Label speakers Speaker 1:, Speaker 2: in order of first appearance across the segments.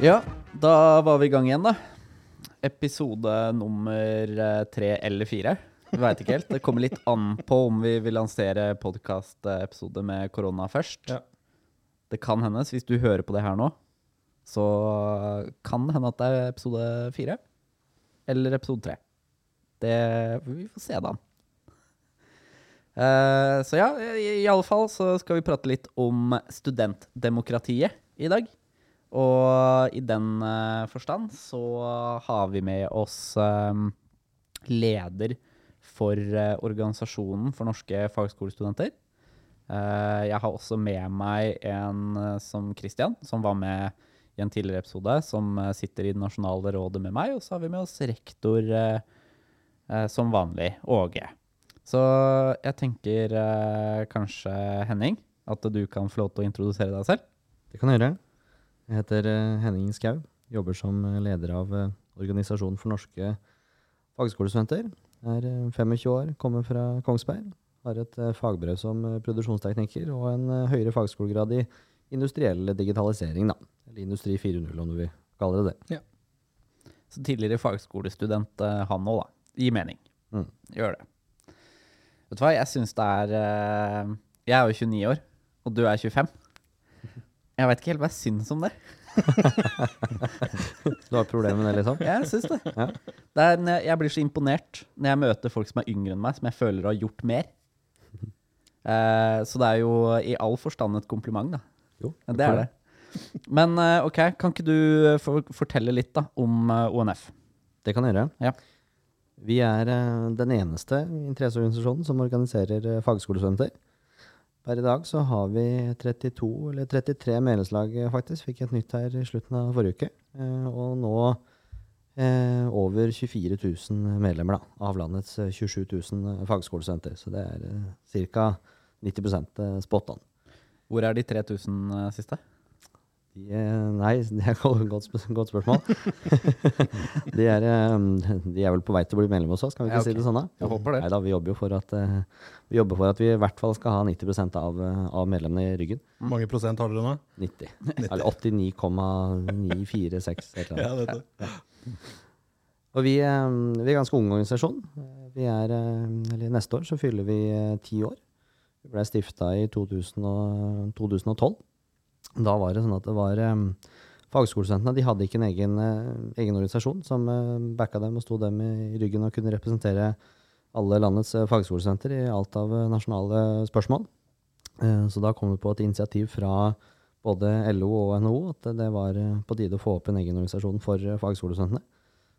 Speaker 1: Ja, da var vi i gang igjen, da. Episode nummer eh, tre eller fire. Veit ikke helt. Det kommer litt an på om vi vil lansere podkastepisode med korona først.
Speaker 2: Ja.
Speaker 1: Det kan hendes, hvis du hører på det her nå, så kan det hende at det er episode fire. Eller episode tre. Det Vi får se, da. Uh, så ja, i, i alle fall så skal vi prate litt om studentdemokratiet i dag. Og i den eh, forstand så har vi med oss eh, leder for eh, organisasjonen for norske fagskolestudenter. Jeg har også med meg en som Christian, som var med i en tidligere episode, som sitter i det nasjonale rådet med meg. Og så har vi med oss rektor som vanlig, Åge. Så jeg tenker kanskje, Henning, at du kan få lov til å introdusere deg selv.
Speaker 3: Det kan jeg gjøre. Jeg heter eh, Henning Skau. Jobber som eh, leder av eh, Organisasjonen for norske fagskolestudenter. Er eh, 25 år, kommer fra Kongsberg. Har et fagbrev som produksjonstekniker og en høyere fagskolegrad i industriell digitalisering, da. Eller Industri 4.0, om du vil kalle det det.
Speaker 1: Så tidligere fagskolestudent han òg, da. Gir mening.
Speaker 3: Mm.
Speaker 1: Gjør det. Vet du hva, jeg syns det er Jeg er jo 29 år, og du er 25. Jeg veit ikke helt hva jeg syns om det.
Speaker 3: Du har problemer med det, liksom?
Speaker 1: Jeg syns det.
Speaker 3: Ja.
Speaker 1: det er, jeg- blir så imponert når jeg møter folk som er yngre enn meg, som jeg føler har gjort mer. Eh, så det er jo i all forstand et kompliment, da.
Speaker 3: Jo,
Speaker 1: det er det. Men eh, ok, kan ikke du eh, for, fortelle litt da om eh, ONF?
Speaker 3: Det kan jeg gjøre.
Speaker 1: Ja.
Speaker 3: Vi er den eneste interesseorganisasjonen som organiserer fagskolestudenter. Per i dag så har vi 32 eller 33 medlemslag, eh, faktisk. Fikk et nytt her i slutten av forrige uke. Eh, og nå eh, over 24 000 medlemmer da, av landets eh, 27 000 fagskolesenter. Så det er eh, ca. 90 eh, spot on.
Speaker 1: Hvor er de 3000 eh, siste?
Speaker 3: Eh, nei, det er et godt, godt spørsmål. de, er, eh, de er vel på vei til å bli medlem hos oss, kan vi ikke
Speaker 1: Ja, okay.
Speaker 3: si det sånn? da?
Speaker 1: Jeg håper det.
Speaker 3: Neida, vi jobber jo for at, eh, vi jobber for at vi i hvert fall skal ha 90 av, av medlemmene i ryggen.
Speaker 2: Hvor mange prosent har dere nå?
Speaker 3: 90. Eller 89,946. et eller
Speaker 2: Ja,
Speaker 3: annet.
Speaker 2: vet du.
Speaker 3: Og vi, vi er ganske ung organisasjon. Vi er, eller neste år så fyller vi ti år. Vi ble stifta i 2000 2012. Da var det sånn at det var eh, Fagskolestudentene de hadde ikke en egen, eh, egen organisasjon som eh, backa dem og sto dem i ryggen og kunne representere alle landets fagskolesenter fagskolestudenter i alt av eh, nasjonale spørsmål. Eh, Så da kom det på et initiativ fra både LO og NHO at det var eh, på tide å få opp en egen organisasjon for eh, fagskolestudentene.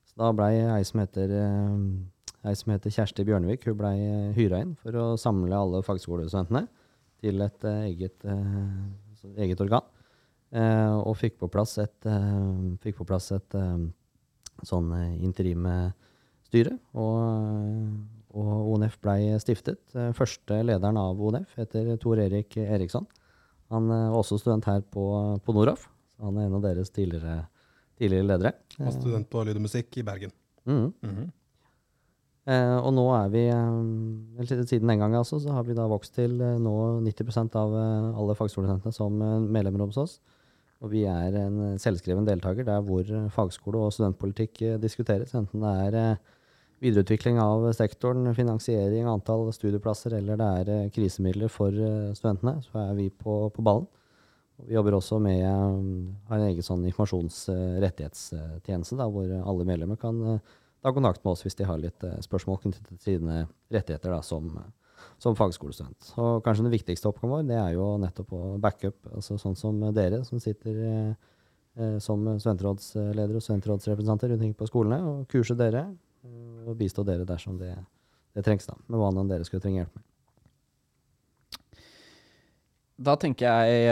Speaker 3: Så da blei ei som heter eh, ei som heter Kjersti Bjørnevik, hun blei eh, hyra inn for å samle alle fagskolestudentene til et eh, eget, eh, eget organ. Eh, og fikk på plass et, eh, fikk på plass et eh, sånn interimstyre. Og, og ONF blei stiftet. Første lederen av ONF heter Tor Erik Eriksson. Han var også student her på, på Noroff. Han er en av deres tidligere, tidligere ledere.
Speaker 2: Og student på lyd og musikk i Bergen.
Speaker 3: Mhm.
Speaker 2: Mhm.
Speaker 3: Eh, og nå er vi, eh, eller siden den gangen altså, så har vi da vokst til eh, nå 90 av eh, alle fagskolestudentene som medlemmer hos oss. Og vi er en selvskreven deltaker der hvor fagskole- og studentpolitikk diskuteres. Enten det er videreutvikling av sektoren, finansiering, antall studieplasser, eller det er krisemidler for studentene, så er vi på, på ballen. Vi jobber også med har en egen sånn informasjonsrettighetstjeneste, hvor alle medlemmer kan ta kontakt med oss hvis de har litt eh, spørsmål knyttet til sine rettigheter da, som, som fagskolestudent. Og kanskje den viktigste oppgaven vår det er jo nettopp å backe up, altså sånn som dere som sitter eh, eh, som studentrådsledere og studentrådsrepresentanter rundt på skolene, og kurse dere eh, og bistå dere dersom det, det trengs, da, med hva enn dere skulle trenge hjelp med.
Speaker 1: Da tenker jeg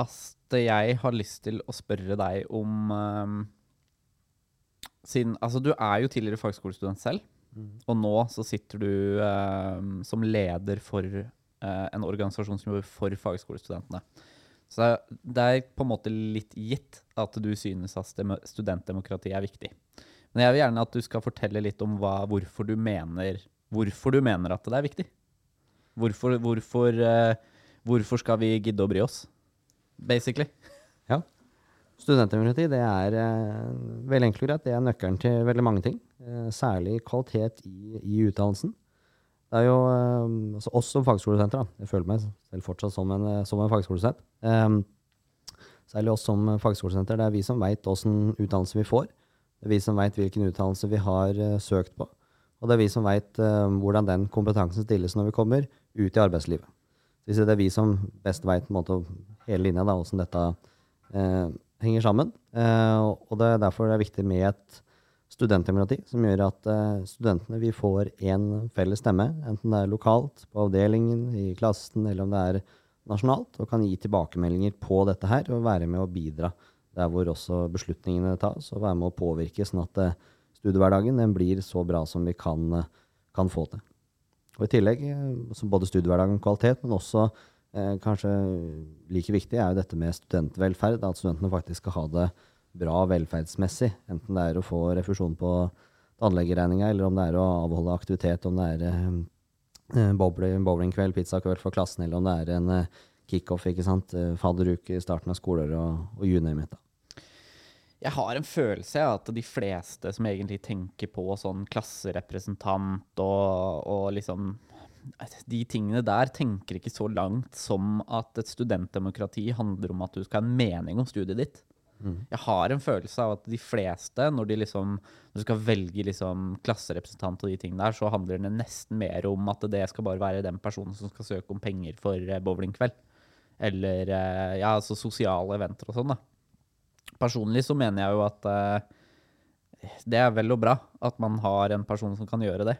Speaker 1: at jeg har lyst til å spørre deg om siden, altså Du er jo tidligere fagskolestudent selv, og nå så sitter du eh, som leder for eh, en organisasjon som jobber for fagskolestudentene. Så det er, det er på en måte litt gitt at du synes at studentdemokrati er viktig. Men jeg vil gjerne at du skal fortelle litt om hva, hvorfor, du mener, hvorfor du mener at det er viktig. Hvorfor, hvorfor, eh, hvorfor skal vi gidde å bry oss, basically?
Speaker 3: Ja. Studentdemokrati det er vel enkelt og greit. Det er nøkkelen til veldig mange ting. Eh, særlig kvalitet i, i utdannelsen. Det er jo eh, altså oss som fagskolesenter. Da. Jeg føler meg selv fortsatt som en, eh, som en fagskolesenter. Um, særlig oss som fagskolesenter. Det er vi som veit åssen utdannelse vi får. Det er vi som veit hvilken utdannelse vi har uh, søkt på. Og det er vi som veit hvordan den kompetansen stilles når vi kommer ut i arbeidslivet. Det det er vi som best veit hele linja åssen dette eh, henger sammen. Eh, og det er derfor det er viktig med et studentdemokrati, som gjør at eh, studentene vi får én felles stemme, enten det er lokalt, på avdelingen, i klassen, eller om det er nasjonalt, og kan gi tilbakemeldinger på dette her og være med å bidra der hvor også beslutningene tas, og være med å påvirke sånn at eh, studiehverdagen blir så bra som vi kan, kan få til. Og I tillegg både studiehverdagen og kvalitet, men også eh, kanskje like viktig er jo dette med studentvelferd. At studentene faktisk skal ha det bra velferdsmessig. Enten det er å få refusjon på tannlegeregninga, eller om det er å avholde aktivitet, om det er eh, bowling, bowlingkveld, pizzakveld for klassen, eller om det er en eh, kickoff, ikke sant, eh, fadderuke i starten av skoler og, og you name.
Speaker 1: Jeg har en følelse av at de fleste som egentlig tenker på sånn klasserepresentant og, og liksom De tingene der tenker ikke så langt som at et studentdemokrati handler om at du skal ha en mening om studiet ditt. Mm. Jeg har en følelse av at de fleste, når de liksom når du skal velge liksom klasserepresentant og de tingene der, så handler det nesten mer om at det skal bare være den personen som skal søke om penger for eh, bowlingkveld. Eller eh, ja, altså sosiale eventer og sånn, da. Personlig så mener jeg jo at uh, det er vel og bra at man har en person som kan gjøre det.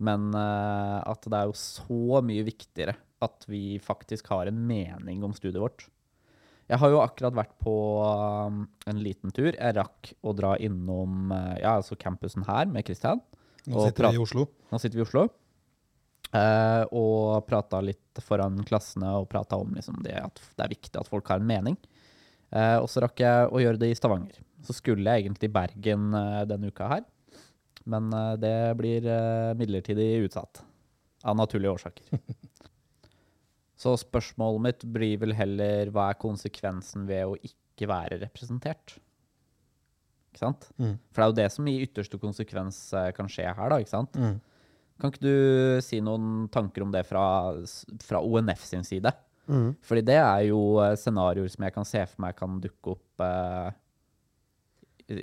Speaker 1: Men uh, at det er jo så mye viktigere at vi faktisk har en mening om studiet vårt. Jeg har jo akkurat vært på um, en liten tur. Jeg rakk å dra innom uh, ja, altså campusen her med Kristian.
Speaker 2: Nå sitter vi i Oslo.
Speaker 1: Nå sitter vi i Oslo. Uh, og prata litt foran klassene og prata om liksom, det at det er viktig at folk har en mening. Og så rakk jeg å gjøre det i Stavanger. Så skulle jeg egentlig i Bergen denne uka her. Men uh, det blir midlertidig utsatt. Av naturlige årsaker. så spørsmålet mitt blir vel heller hva er konsekvensen ved å ikke være representert? Ikke sant? Mm. For det er jo det som i ytterste konsekvens kan skje her, da. ikke sant? Mm. Kan ikke du si noen tanker om det fra, fra ONF sin side? Mm. Fordi det er jo eh, scenarioer som jeg kan se for meg kan dukke opp eh,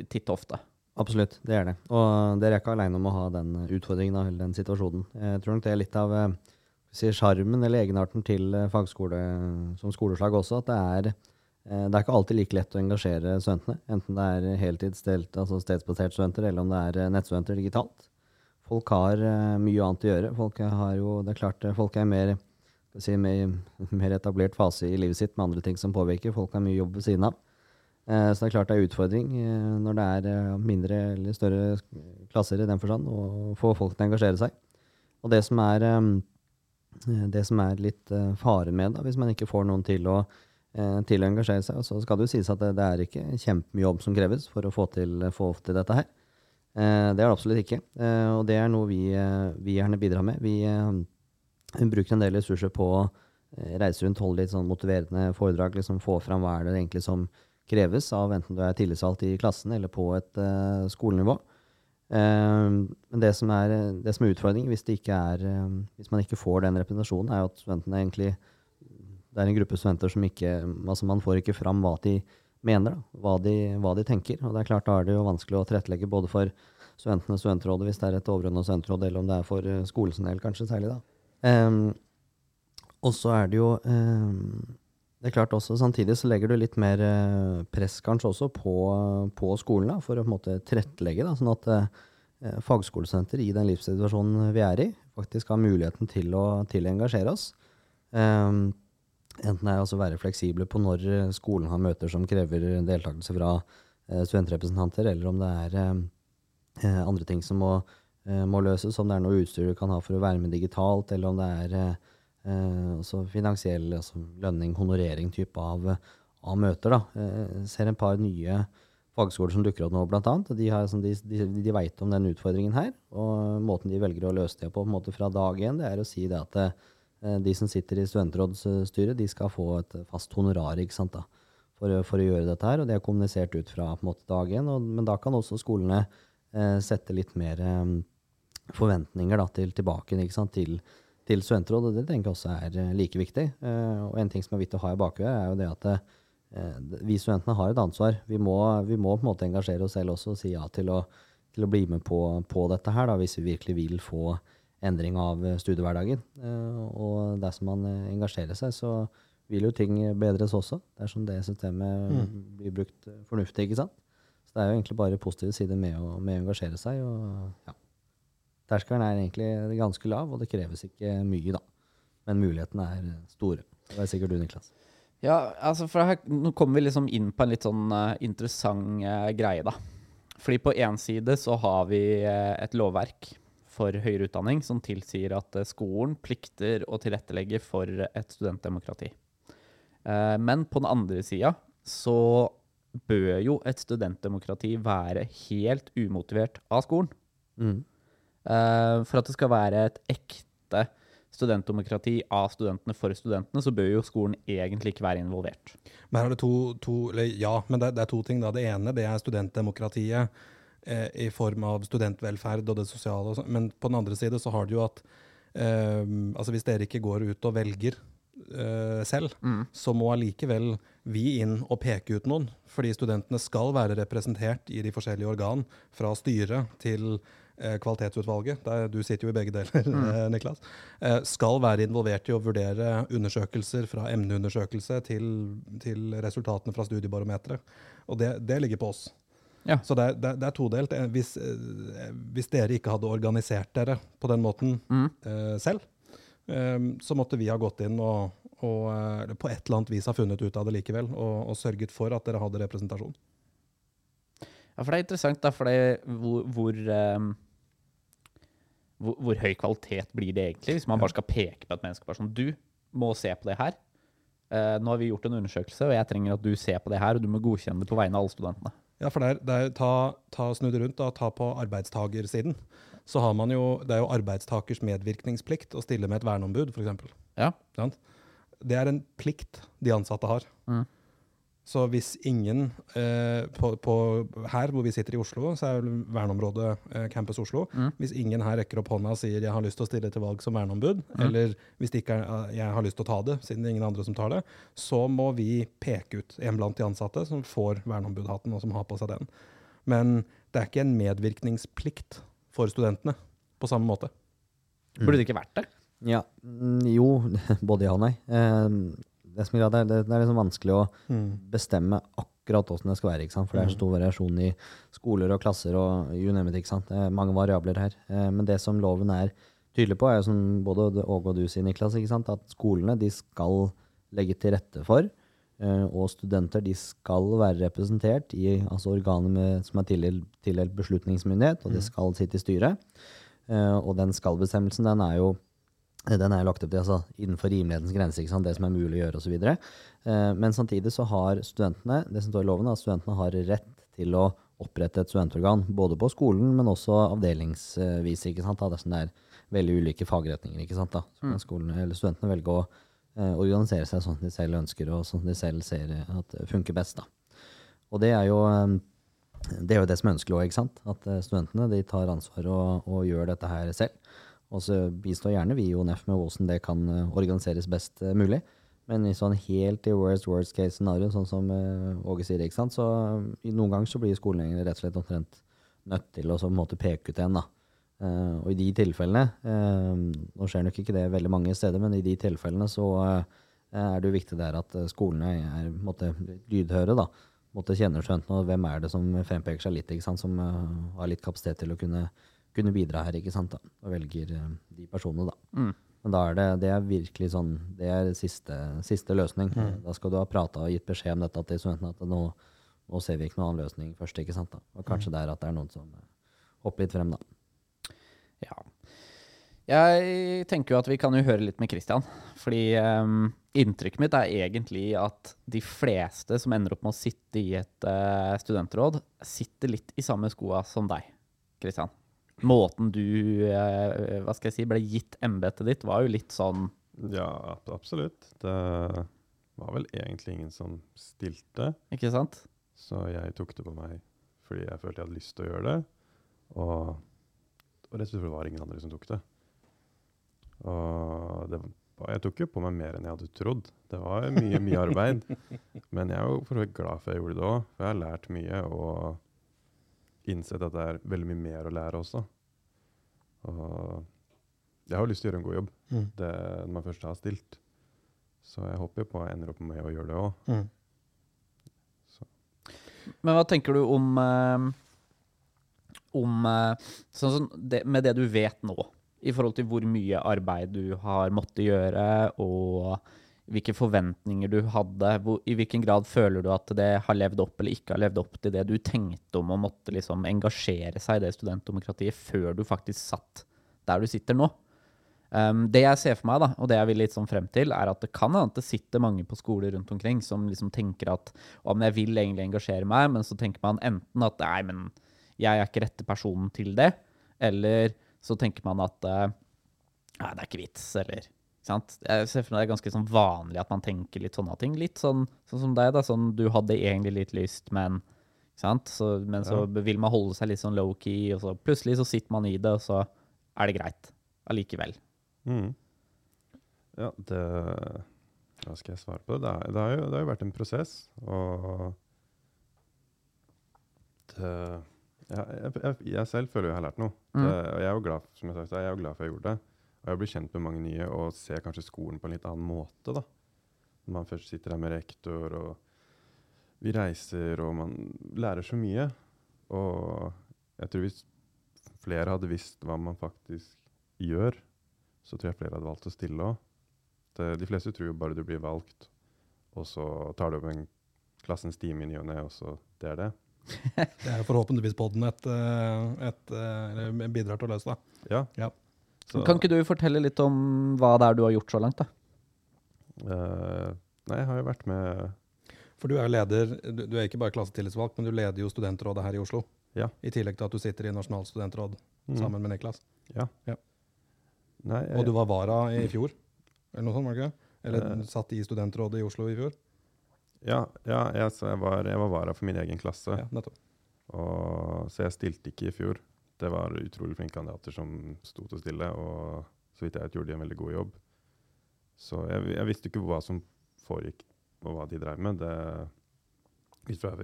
Speaker 1: titt og ofte.
Speaker 3: Absolutt, det er det. Og dere er ikke aleine om å ha den utfordringen eller den situasjonen. Jeg tror nok det er litt av eh, sjarmen eller egenarten til eh, fagskole som skoleslag også, at det er, det er ikke alltid like lett å engasjere studentene. Enten det er heltids, altså stedsbasert studenter, eller om det er nettstudenter digitalt. Folk har mye annet å gjøre. Folk har jo, det er klart, folk er mer si, mer, mer, etablert fase i livet sitt med andre ting som påvirker. Folk har mye jobb ved siden av. Eh, så det er klart det er utfordring eh, når det er eh, mindre eller større klasser i den forstand, å få folk til å engasjere seg. Og det som er, det som er litt fare med da, hvis man ikke får noen til å, til å engasjere seg, så skal det jo sies at det, det er ikke kjempemye jobb som kreves for å få til, få til dette her. Det er det absolutt ikke. Og det er noe vi, vi gjerne bidrar med. Vi hun bruker en del ressurser på å reise rundt, holde litt sånn motiverende foredrag. liksom Få fram hva er det egentlig som kreves av enten du er tillitsvalgt i klassen eller på et uh, skolenivå. Uh, men det som, er, det som er utfordringen hvis, er, uh, hvis, man ikke får den representasjonen, er jo at studentene egentlig Det er en gruppe studenter som ikke altså Man får ikke fram hva de mener, da, hva, de, hva de tenker. Og det er klart da er det jo vanskelig å tilrettelegge både for studentene studentrådet, hvis det er et overordnet studentråd, eller om det er for skolens del, kanskje særlig. da. Um, og så er det jo um, Det er klart også, Samtidig så legger du litt mer uh, press kanskje også på, på skolen da, for å på en måte tilrettelegge. Sånn at eh, fagskolesenter i den livssituasjonen vi er i, faktisk har muligheten til å, til engasjere oss. Eh, enten det er å være fleksible på når skolen har møter som krever deltakelse fra eh, studentrepresentanter, eller om det er andre ting som må Eh, må løses, om det er noe utstyr du kan ha for å være med digitalt, eller om det er eh, finansiell altså lønning, honorering type av, av møter. Da. Jeg eh, ser en par nye fagskoler som dukker opp nå, blant annet. De, har, de, de, de veit om den utfordringen her. Og måten de velger å løse det på, på måte fra dag én, det er å si det at eh, de som sitter i studentrådsstyret, de skal få et fast honorar ikke sant, da, for, for å gjøre dette her, og det er kommunisert ut fra på en måte dag én. Men da kan også skolene eh, sette litt mer eh, forventninger da, til tilbake ikke sant, til, til studentråd, og det tenker jeg også er eh, like viktig. Eh, og en ting som er viktig å ha i bakhodet, er jo det at eh, vi studentene har et ansvar. Vi må, vi må på en måte engasjere oss selv også og si ja til å, til å bli med på, på dette her, da, hvis vi virkelig vil få endring av eh, studiehverdagen. Eh, og dersom man engasjerer seg, så vil jo ting bedres også, dersom det systemet blir brukt fornuftig. ikke sant? Så det er jo egentlig bare positive sider med å, med å engasjere seg. og ja. Terskelen er egentlig ganske lav, og det kreves ikke mye, da. Men mulighetene er store. Det er sikkert du, Niklas.
Speaker 1: Ja, altså for her, Nå kommer vi liksom inn på en litt sånn uh, interessant uh, greie, da. Fordi på én side så har vi uh, et lovverk for høyere utdanning som tilsier at skolen plikter å tilrettelegge for et studentdemokrati. Men på den andre sida så bør jo et studentdemokrati være helt umotivert av skolen.
Speaker 3: Mm.
Speaker 1: Eh, for at det skal være et ekte studentdemokrati av studentene for studentene, så bør jo skolen egentlig ikke være involvert.
Speaker 2: Men det to, to eller ja, men det, det er to ting. da. Det ene det er studentdemokratiet eh, i form av studentvelferd og det sosiale. Og men på den andre side så har det jo at eh, altså hvis dere ikke går ut og velger eh, selv, så må allikevel vi inn og peke ut noen. Fordi studentene skal være representert i de forskjellige organ, fra styret til kvalitetsutvalget, der du sitter jo i begge deler, mm. Niklas, eh, skal være involvert i å vurdere undersøkelser fra emneundersøkelse til, til resultatene fra studiebarometeret. Og det, det ligger på oss.
Speaker 1: Ja.
Speaker 2: Så det det det er todelt. Eh, Hvis, eh, hvis dere ikke hadde organisert dere på den måten eh, selv, um, så måtte vi ha gått inn og, og uh, på et eller annet vis ha funnet ut av det likevel, og, og sørget for at dere hadde representasjon.
Speaker 1: Ja, for det er interessant, da, for det, hvor, hvor, ehm, hvor, hvor høy kvalitet blir det egentlig, hvis man bare skal peke på et menneske bare sånn Du må se på det her. Uh, nå har vi gjort en undersøkelse, og jeg trenger at du ser på det her, og du må godkjenne det på vegne av alle studentene.
Speaker 2: Ja, for det er, det er ta, ta snu det rundt, da, ta på arbeidstagersiden. Så har man jo, det er jo arbeidstakers medvirkningsplikt å stille med et verneombud, f.eks.
Speaker 1: Ja.
Speaker 2: Det er en plikt de ansatte har.
Speaker 1: Mm.
Speaker 2: Så hvis ingen eh, på, på, Her hvor vi sitter i Oslo, så er jo verneområdet eh, Campus Oslo.
Speaker 1: Mm.
Speaker 2: Hvis ingen her rekker opp hånda og sier 'jeg har lyst til å stille til valg som verneombud',
Speaker 1: Mm.
Speaker 2: eller hvis det ikke er eh, 'jeg har lyst til å ta det', siden det er ingen andre som tar det, så må vi peke ut en blant de ansatte som får verneombudhatten, og som har på seg den. Men det er ikke en medvirkningsplikt for studentene på samme måte.
Speaker 1: Burde det ikke vært det?
Speaker 3: Ja, mm, jo, både ja og nei. Eh, det, er det, er liksom vanskelig å bestemme akkurat hvordan det skal være. For det er så stor variasjon i skoler og klasser og you name it. Det er mange variabler her. Eh, men det som loven er tydelig på, er jo som både Åge og du sier, Niklas, at skolene de skal legge til rette for, eh, og studenter de skal være representert i altså organer med, som er tildelt, beslutningsmyndighet, og de skal sitte i styret. Eh, og den skal-bestemmelsen den er jo den er lagt opp til altså, innenfor rimelighetens grense, ikke sant? det som er mulig å gjøre osv. Eh, men samtidig så har studentene det som står i loven, at studentene har rett til å opprette et studentorgan, både på skolen, men også avdelingsvis. ikke sant? Da, dersom det er veldig ulike fagretninger. ikke sant? Da. Så kan skolen, eller studentene velge å eh, organisere seg sånn de selv ønsker, og sånn de selv ser at funker best. da. Og det er jo eh, det er jo det som er ønskelig òg. At eh, studentene de tar ansvar og, og gjør dette her selv. Og så bistår gjerne vi i ONF med hvordan det kan eh, organiseres best eh, mulig. Men i sånn helt i worst, worst case scenario, sånn som eh, Åge sier, ikke sant? så noen ganger så blir skolen rett og slett omtrent nødt til å måte peke ut en. da. Uh, og i de tilfellene, uh, nå skjer nok ikke det veldig mange steder, men i de tilfellene så uh, er det jo viktig der at skolene er måtte, lydhøre. da, måtte kjenner skjønt og hvem er det som frempeker seg litt, ikke sant, som har litt kapasitet til å kunne, kunne bidra her, ikke sant, da, og velger eh, de personene, da.
Speaker 1: Mm.
Speaker 3: Men da er det, det er virkelig sånn, det er siste, siste løsning. Da skal du ha prata og gitt beskjed om dette til studentene, at nå, nå ser vi ikke noen annen løsning først, ikke sant, da. Og kanskje det er at det er noen som eh, hopper litt frem, da.
Speaker 1: Ja. Jeg tenker jo at vi kan jo høre litt med Christian. Fordi um, inntrykket mitt er egentlig at de fleste som ender opp med å sitte i et uh, studentråd, sitter litt i samme skoa som deg, Christian. Måten du eh, hva skal jeg si, ble gitt embetet ditt, var jo litt sånn
Speaker 4: Ja, absolutt. Det, var vel egentlig ingen som stilte.
Speaker 1: Ikke sant?
Speaker 4: Så jeg tok det på meg fordi jeg følte jeg hadde lyst til å gjøre det. Og, og rett og slett var det ingen andre som tok det. Og det, jeg tok jo på meg mer enn jeg hadde trodd. Det var mye, mye arbeid. Men jeg er jo glad for at jeg gjorde det òg, for jeg har lært mye og innsett at det er veldig mye mer å lære også. Og jeg har jo lyst til å gjøre en god jobb
Speaker 2: Mm.
Speaker 4: det, når man først har stilt. Så jeg håper jo på jeg ender opp med å gjøre det òg.
Speaker 2: Mm.
Speaker 1: Men hva tenker du om eh, om sånn, sånn det, Med det du vet nå, i forhold til hvor mye arbeid du har måttet gjøre, og hvilke forventninger du hadde, hvor, i hvilken grad føler du at det har levd opp eller ikke har levd opp til det du tenkte om å måtte liksom engasjere seg i det studentdemokratiet før du faktisk satt der du sitter nå? Um, det jeg ser for meg, da, og det jeg vil litt sånn frem til, er at det kan hende at det sitter mange på skoler rundt omkring som liksom tenker at om jeg vil egentlig engasjere meg, men så tenker man enten at nei, men jeg er ikke rette personen til det, eller så tenker man at nei, det er ikke vits, eller sant? Jeg ser for meg det er ganske sånn vanlig at man tenker litt sånne ting. Litt sånn, sånn som deg, da, sånn du hadde egentlig litt lyst, men sant? Så, men så vil man holde seg litt sånn low-key, og så plutselig så sitter man i det, og så er det greit allikevel.
Speaker 4: Mm. Ja, det Hva skal jeg svare på? Det, er, det, har, jo, det har jo vært en prosess, og det, ja, jeg, jeg, jeg selv føler jo jeg har lært noe.
Speaker 1: Mm.
Speaker 4: Det, og jeg er jo glad som jeg sa, jeg er jo glad for at jeg gjorde det. Og jeg blir kjent med mange nye og ser kanskje skolen på en litt annen måte. da. Når man først sitter der med rektor, og vi reiser, og man lærer så mye. Og jeg tror hvis flere hadde visst hva man faktisk gjør, så tror jeg flere hadde valgt å stille òg. De fleste tror jo bare du blir valgt, og så tar du opp en klassens time i ny og ne, og så det er det.
Speaker 2: Det er forhåpentligvis podden et, et, et, et, eller bidrar til å løse. da.
Speaker 4: Ja.
Speaker 2: Ja.
Speaker 4: Så,
Speaker 1: Kan ikke du fortelle litt om hva det er du har gjort så langt, da?
Speaker 4: Uh, nei, jeg har jo vært med
Speaker 2: For du er jo leder, du, du er ikke bare klassetillitsvalgt, men du leder jo studentrådet her i Oslo.
Speaker 4: Ja.
Speaker 2: I tillegg til at du sitter i Nasjonalt studentråd
Speaker 4: mm,
Speaker 2: sammen med Niklas.
Speaker 4: Ja.
Speaker 2: Ja.
Speaker 4: Nei, jeg,
Speaker 2: Og du var vara i fjor, eller noe sånt, var det ikke? Eller
Speaker 4: uh,
Speaker 2: satt i studentrådet i Oslo i fjor?
Speaker 4: ja, ja jeg, så jeg, var, jeg var vara for min egen klasse,
Speaker 2: Ja, nettopp.
Speaker 4: og, så jeg stilte ikke i fjor. Det var utrolig flinke kandidater som sto til stille, og så vidt jeg vet gjorde de en veldig god jobb. Så jeg, jeg visste ikke hva som foregikk, og hva de drev med. Det, ut fra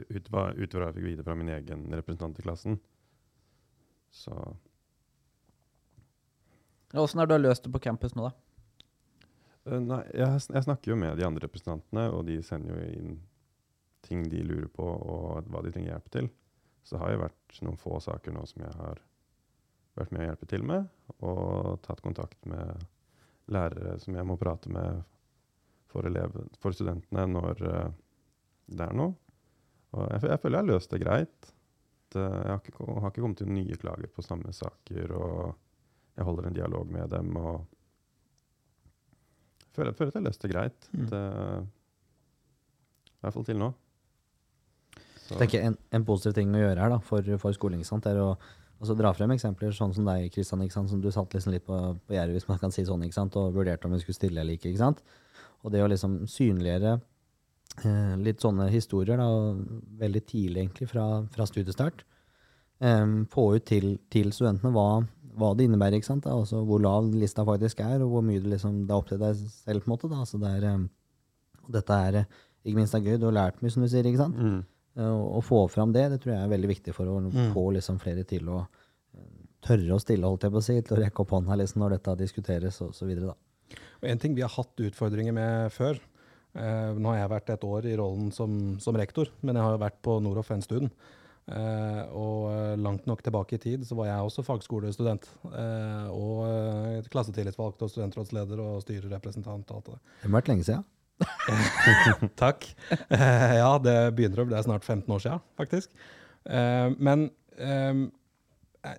Speaker 4: ut jeg fikk vite fra min egen representant i klassen. Så
Speaker 1: Åssen har du løst det på campus nå, da?
Speaker 4: Eh, Nei, jeg, jeg snakker jo med de andre representantene, og de sender jo inn ting de lurer på, og hva de trenger hjelp til. Så det har jo vært noen få saker nå som jeg har vært med å hjelpe til med, og tatt kontakt med lærere som jeg må prate med for, eleven, for studentene når eh, det er noe. Og jeg, jeg føler jeg har løst det greit. Det, jeg har ikke, har ikke kommet til nye klager på samme saker, og jeg holder en dialog med dem. og jeg føler, jeg føler at jeg har løst det greit.
Speaker 2: Mm.
Speaker 4: Det, I hvert fall til nå. Så,
Speaker 3: Jeg tenker en, en positiv ting å gjøre her da, for, for skolen ikke sant, er å altså, dra frem eksempler sånn som deg, Kristian, ikke sant, som du satt liksom litt på, på gjerdet, hvis man kan si sånn, ikke sant, og vurderte om vi skulle stille eller ikke. ikke sant? Og det å liksom synliggjøre eh, litt sånne historier, da, veldig tidlig egentlig fra, fra studiestart, eh, få ut til, til studentene hva, hva det innebærer, ikke sant? Da, altså hvor lav lista faktisk er, og hvor mye det, liksom, det er opp til deg selv, på en måte. Da. Altså, det er, eh, og dette er eh, ikke minst er gøy, du har lært mye, som du sier, ikke sant?
Speaker 4: mm,
Speaker 3: å få fram det, det tror jeg er veldig viktig for å
Speaker 2: Mm.
Speaker 3: få liksom flere til å eh, tørre å stille, holdt jeg på å si, til å rekke opp hånda liksom, når dette diskuteres videre.
Speaker 2: En ting vi har hatt utfordringer med før eh, Nå har jeg vært et år i rollen som, som rektor, men jeg har jo vært på Noroff en stund. Eh, og eh, langt nok tilbake i tid så var jeg også fagskolestudent. Eh, og eh, klassetillitsvalgt og studentrådsleder og styrerepresentant og alt det.
Speaker 3: Det har vært lenge siden.
Speaker 2: Takk. Uh, ja, det begynner å bli snart 15 år siden, faktisk. Uh, men eh,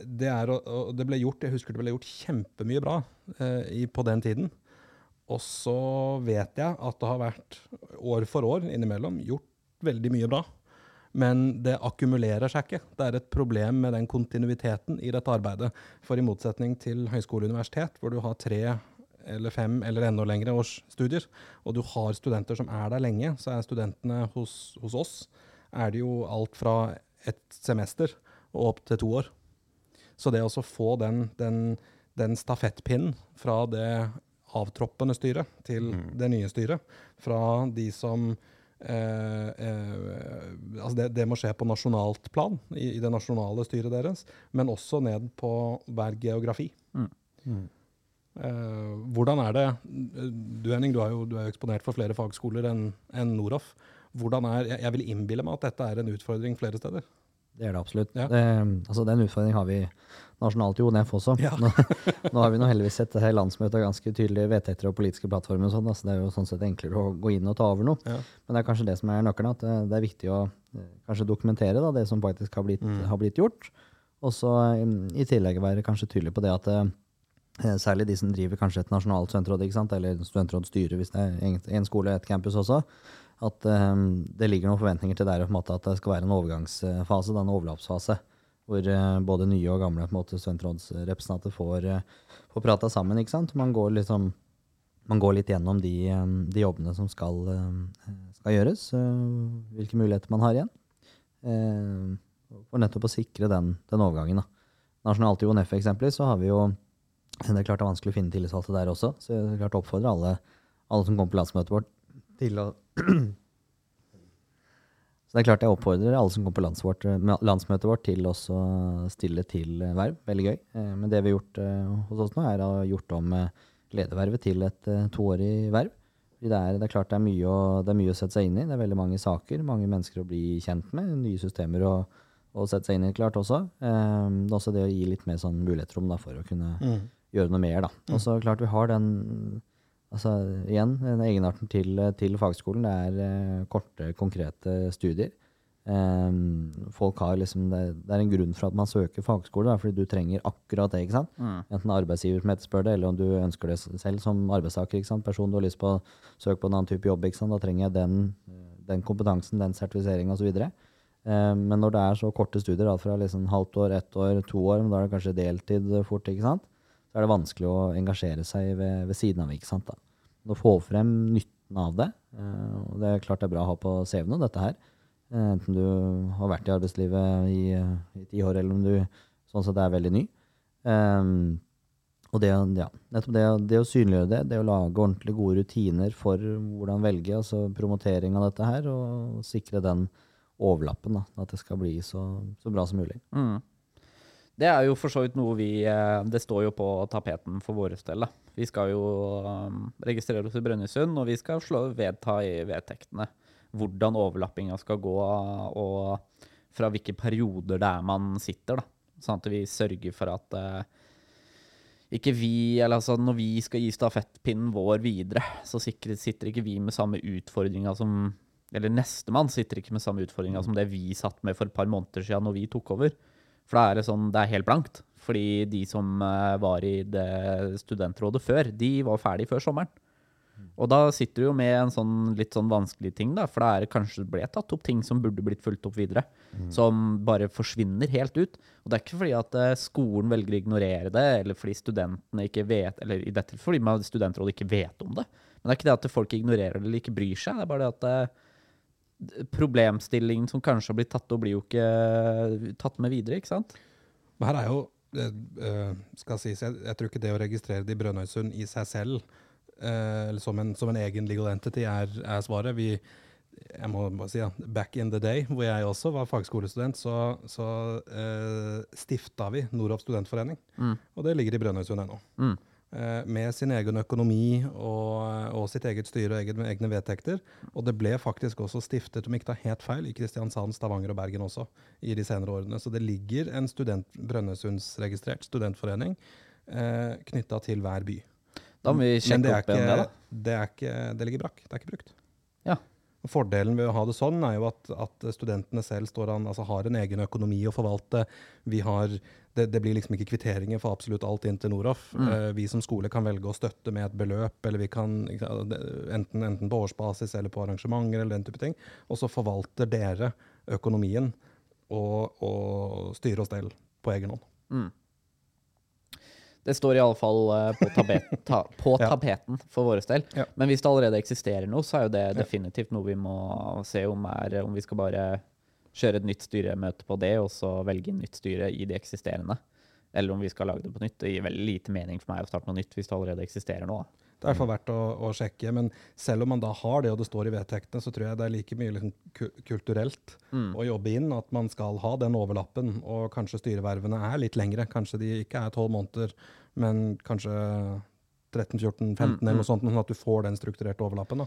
Speaker 2: det, er, det ble gjort, jeg husker det ble gjort kjempemye bra uh, i, på den tiden. Og så vet jeg at det har vært år for år innimellom gjort veldig mye bra. Men det akkumulerer seg ikke. Det er et problem med den kontinuiteten i dette arbeidet. For i motsetning til høyskole og universitet, hvor du har tre eller fem eller enda lengre års studier, og du har studenter som er der lenge, så er studentene hos, hos oss er det jo alt fra et semester og opp til to år. Så det å få den, den, den stafettpinnen fra det avtroppende styret til
Speaker 4: Mm.
Speaker 2: det nye styret, fra de som eh, eh, altså det, det må skje på nasjonalt plan, i, i det nasjonale styret deres, men også ned på hver geografi.
Speaker 4: Mm.
Speaker 2: Eh, hvordan er det Du Henning, du, har jo, du er jo eksponert for flere fagskoler enn en Noroff. Hvordan er, jeg, jeg vil innbille meg at dette er en utfordring flere steder.
Speaker 3: Det er det absolutt.
Speaker 2: Ja.
Speaker 3: Det, altså Den utfordringen har vi nasjonalt i ONF også.
Speaker 2: Ja.
Speaker 3: Nå, nå har vi nå heldigvis sett her landsmøtet har ganske tydelige vedtekter og politiske plattformer. og sånn, altså Det er jo sånn sett enklere å gå inn og ta over noe.
Speaker 2: Ja.
Speaker 3: Men det er kanskje det som er nøkkelen. At det, det er viktig å eh, kanskje dokumentere da, det som faktisk har blitt,
Speaker 2: Mm.
Speaker 3: har blitt gjort. Og så i tillegg være kanskje tydelig på det at eh, særlig de som driver kanskje et nasjonalt studentråd, eller studentrådsstyre hvis det er en, skole og et campus også, at um, det ligger noen forventninger til der måte at det skal være en overgangsfase, en overlappsfase, hvor uh, både nye og gamle måte, studentrådsrepresentanter får, uh, får prata sammen. Man går, liksom, man går litt gjennom de, um, de jobbene som skal, uh, skal gjøres, eh, hvilke muligheter man har igjen. Eh, For nettopp å sikre den, den overgangen. da. Nasjonalt i ONF eksempelvis, så har vi jo Det er klart det er vanskelig å finne tillitsvalgte der også, så jeg klart oppfordrer alle, alle som kommer på landsmøtet vårt, til å Så det er klart jeg oppfordrer alle som kommer på lands vårt, eh, landsmøtet vårt, til å stille til eh, verv. Veldig gøy. Eh, Men det vi har gjort hos oss nå, er å gjort om ledervervet til et toårig verv. Det er, det er klart det er, å, det er mye å sette seg inn i. Det er veldig mange saker, mange mennesker å bli kjent med, nye systemer å, å sette seg inn i, klart også. Det er også det å gi litt mer sånn mulighetsrom da, for å kunne gjøre noe mer. da. Og så klart vi har den altså igjen, den egenarten til, til fagskolen. Det er eh, korte, konkrete studier. Um, folk har liksom, det, det er en grunn for at man søker fagskole, da, fordi du trenger akkurat det. ikke sant? Enten arbeidsgiver som etterspør det, eller om du ønsker det selv som arbeidstaker. ikke sant? Person du har lyst på å søke på en annen type jobb. ikke sant? Da trenger jeg den, den kompetansen, den sertifiseringa osv. Eh, men når det er så korte studier, alt fra liksom halvt år, ett år, to år, men da er det kanskje deltid fort, ikke sant? Så er det vanskelig å engasjere seg ved, ved siden av. ikke sant da. Å få frem nytten av det. eh, og Det er klart det er bra å ha på CV-en, dette her. Eh, enten du har vært i arbeidslivet i, i ti år, eller om du sånn sett er veldig ny. Um, og det, ja, nettopp det, det å synliggjøre det, det å lage ordentlig gode rutiner for hvordan velge, altså promotering av dette her, og sikre den overlappen, da, at det skal bli så, så bra som mulig.
Speaker 1: Mm. Det er jo for så vidt noe vi eh, Det står jo på tapeten for våre del. Vi skal jo um, registrere oss i Brønnøysund, og vi skal slå vedta i vedtektene hvordan overlappinga skal gå, og fra hvilke perioder det er man sitter. da. Sånn at vi sørger for at eh, ikke vi, eller altså når vi skal gi stafettpinnen vår videre, så sitter ikke vi med samme utfordringa som Eller nestemann sitter ikke med samme utfordringa som det vi satt med for et par måneder siden når vi tok over. For da er det sånn, det er helt blankt. Fordi de som eh, var i det studentrådet før, de var ferdig før sommeren. Og da sitter du jo med en sånn litt sånn vanskelig ting, da. For da er det kanskje ble tatt opp ting som burde blitt fulgt opp videre. Som bare forsvinner helt ut. Og det er ikke fordi at eh, skolen velger å ignorere det, eller fordi studentene ikke vet Eller i dette fordi studentrådet ikke vet om det. Men det er ikke det at folk ignorerer det eller ikke bryr seg. Det er bare det at eh, problemstillingen som kanskje har blitt tatt opp, blir jo ikke eh, tatt med videre, ikke sant?
Speaker 2: Her er jo eh, eh, skal sies, jeg, jeg tror ikke det å registrere det i Brønnøysund i seg selv, eller som en, som en egen legal entity, er, er svaret. Vi, jeg må bare si, ja, back in the day, hvor jeg også var fagskolestudent, så, så uh, stifta vi Noroff studentforening.
Speaker 1: Mm.
Speaker 2: Og det ligger i Brønnøysund ennå.
Speaker 1: Mm.
Speaker 2: Eh, med sin egen økonomi og, og sitt eget styre og egne, egne vedtekter. Og det ble faktisk også stiftet, om ikke tar helt feil, i Kristiansand, Stavanger og Bergen også, i de senere årene. Så det ligger en student, Brønnøysundsregistrert studentforening eh, knytta til hver by.
Speaker 1: Da må vi sjekke opp igjen det, da.
Speaker 2: det, er ikke, det ligger brakk. Det er ikke brukt.
Speaker 1: Ja.
Speaker 2: Fordelen ved å ha det sånn er jo at, at studentene selv står an, altså har en egen økonomi å forvalte. Vi har, det, det blir liksom ikke kvitteringer for absolutt alt inn til Noroff.
Speaker 1: Mm.
Speaker 2: Uh, vi som skole kan velge å støtte med et beløp, eller vi kan enten, enten på årsbasis eller på arrangementer eller den type ting. Og så forvalter dere økonomien og, og styrer og stell på egen hånd.
Speaker 1: Mm. Det står iallfall uh, på, tabet, ta, på
Speaker 2: Ja.
Speaker 1: tapeten for vår del.
Speaker 2: Ja.
Speaker 1: Men hvis det allerede eksisterer noe, så er jo det definitivt noe vi må se om er Om vi skal bare kjøre et nytt styremøte på det, og så velge nytt styre i de eksisterende. Eller om vi skal lage det på nytt. Det gir veldig lite mening for meg å starte noe nytt hvis det allerede eksisterer noe.
Speaker 2: Det er i hvert fall verdt å, å sjekke. Men selv om man da har det, og det står i vedtektene, så tror jeg det er like mye liksom kulturelt
Speaker 1: Mm.
Speaker 2: å jobbe inn at man skal ha den overlappen. Og kanskje styrevervene er litt lengre. Kanskje de ikke er tolv måneder, men kanskje 13-14-15
Speaker 1: Mm,
Speaker 2: eller
Speaker 1: mm.
Speaker 2: noe sånt, sånn at du får den strukturerte overlappen. Da.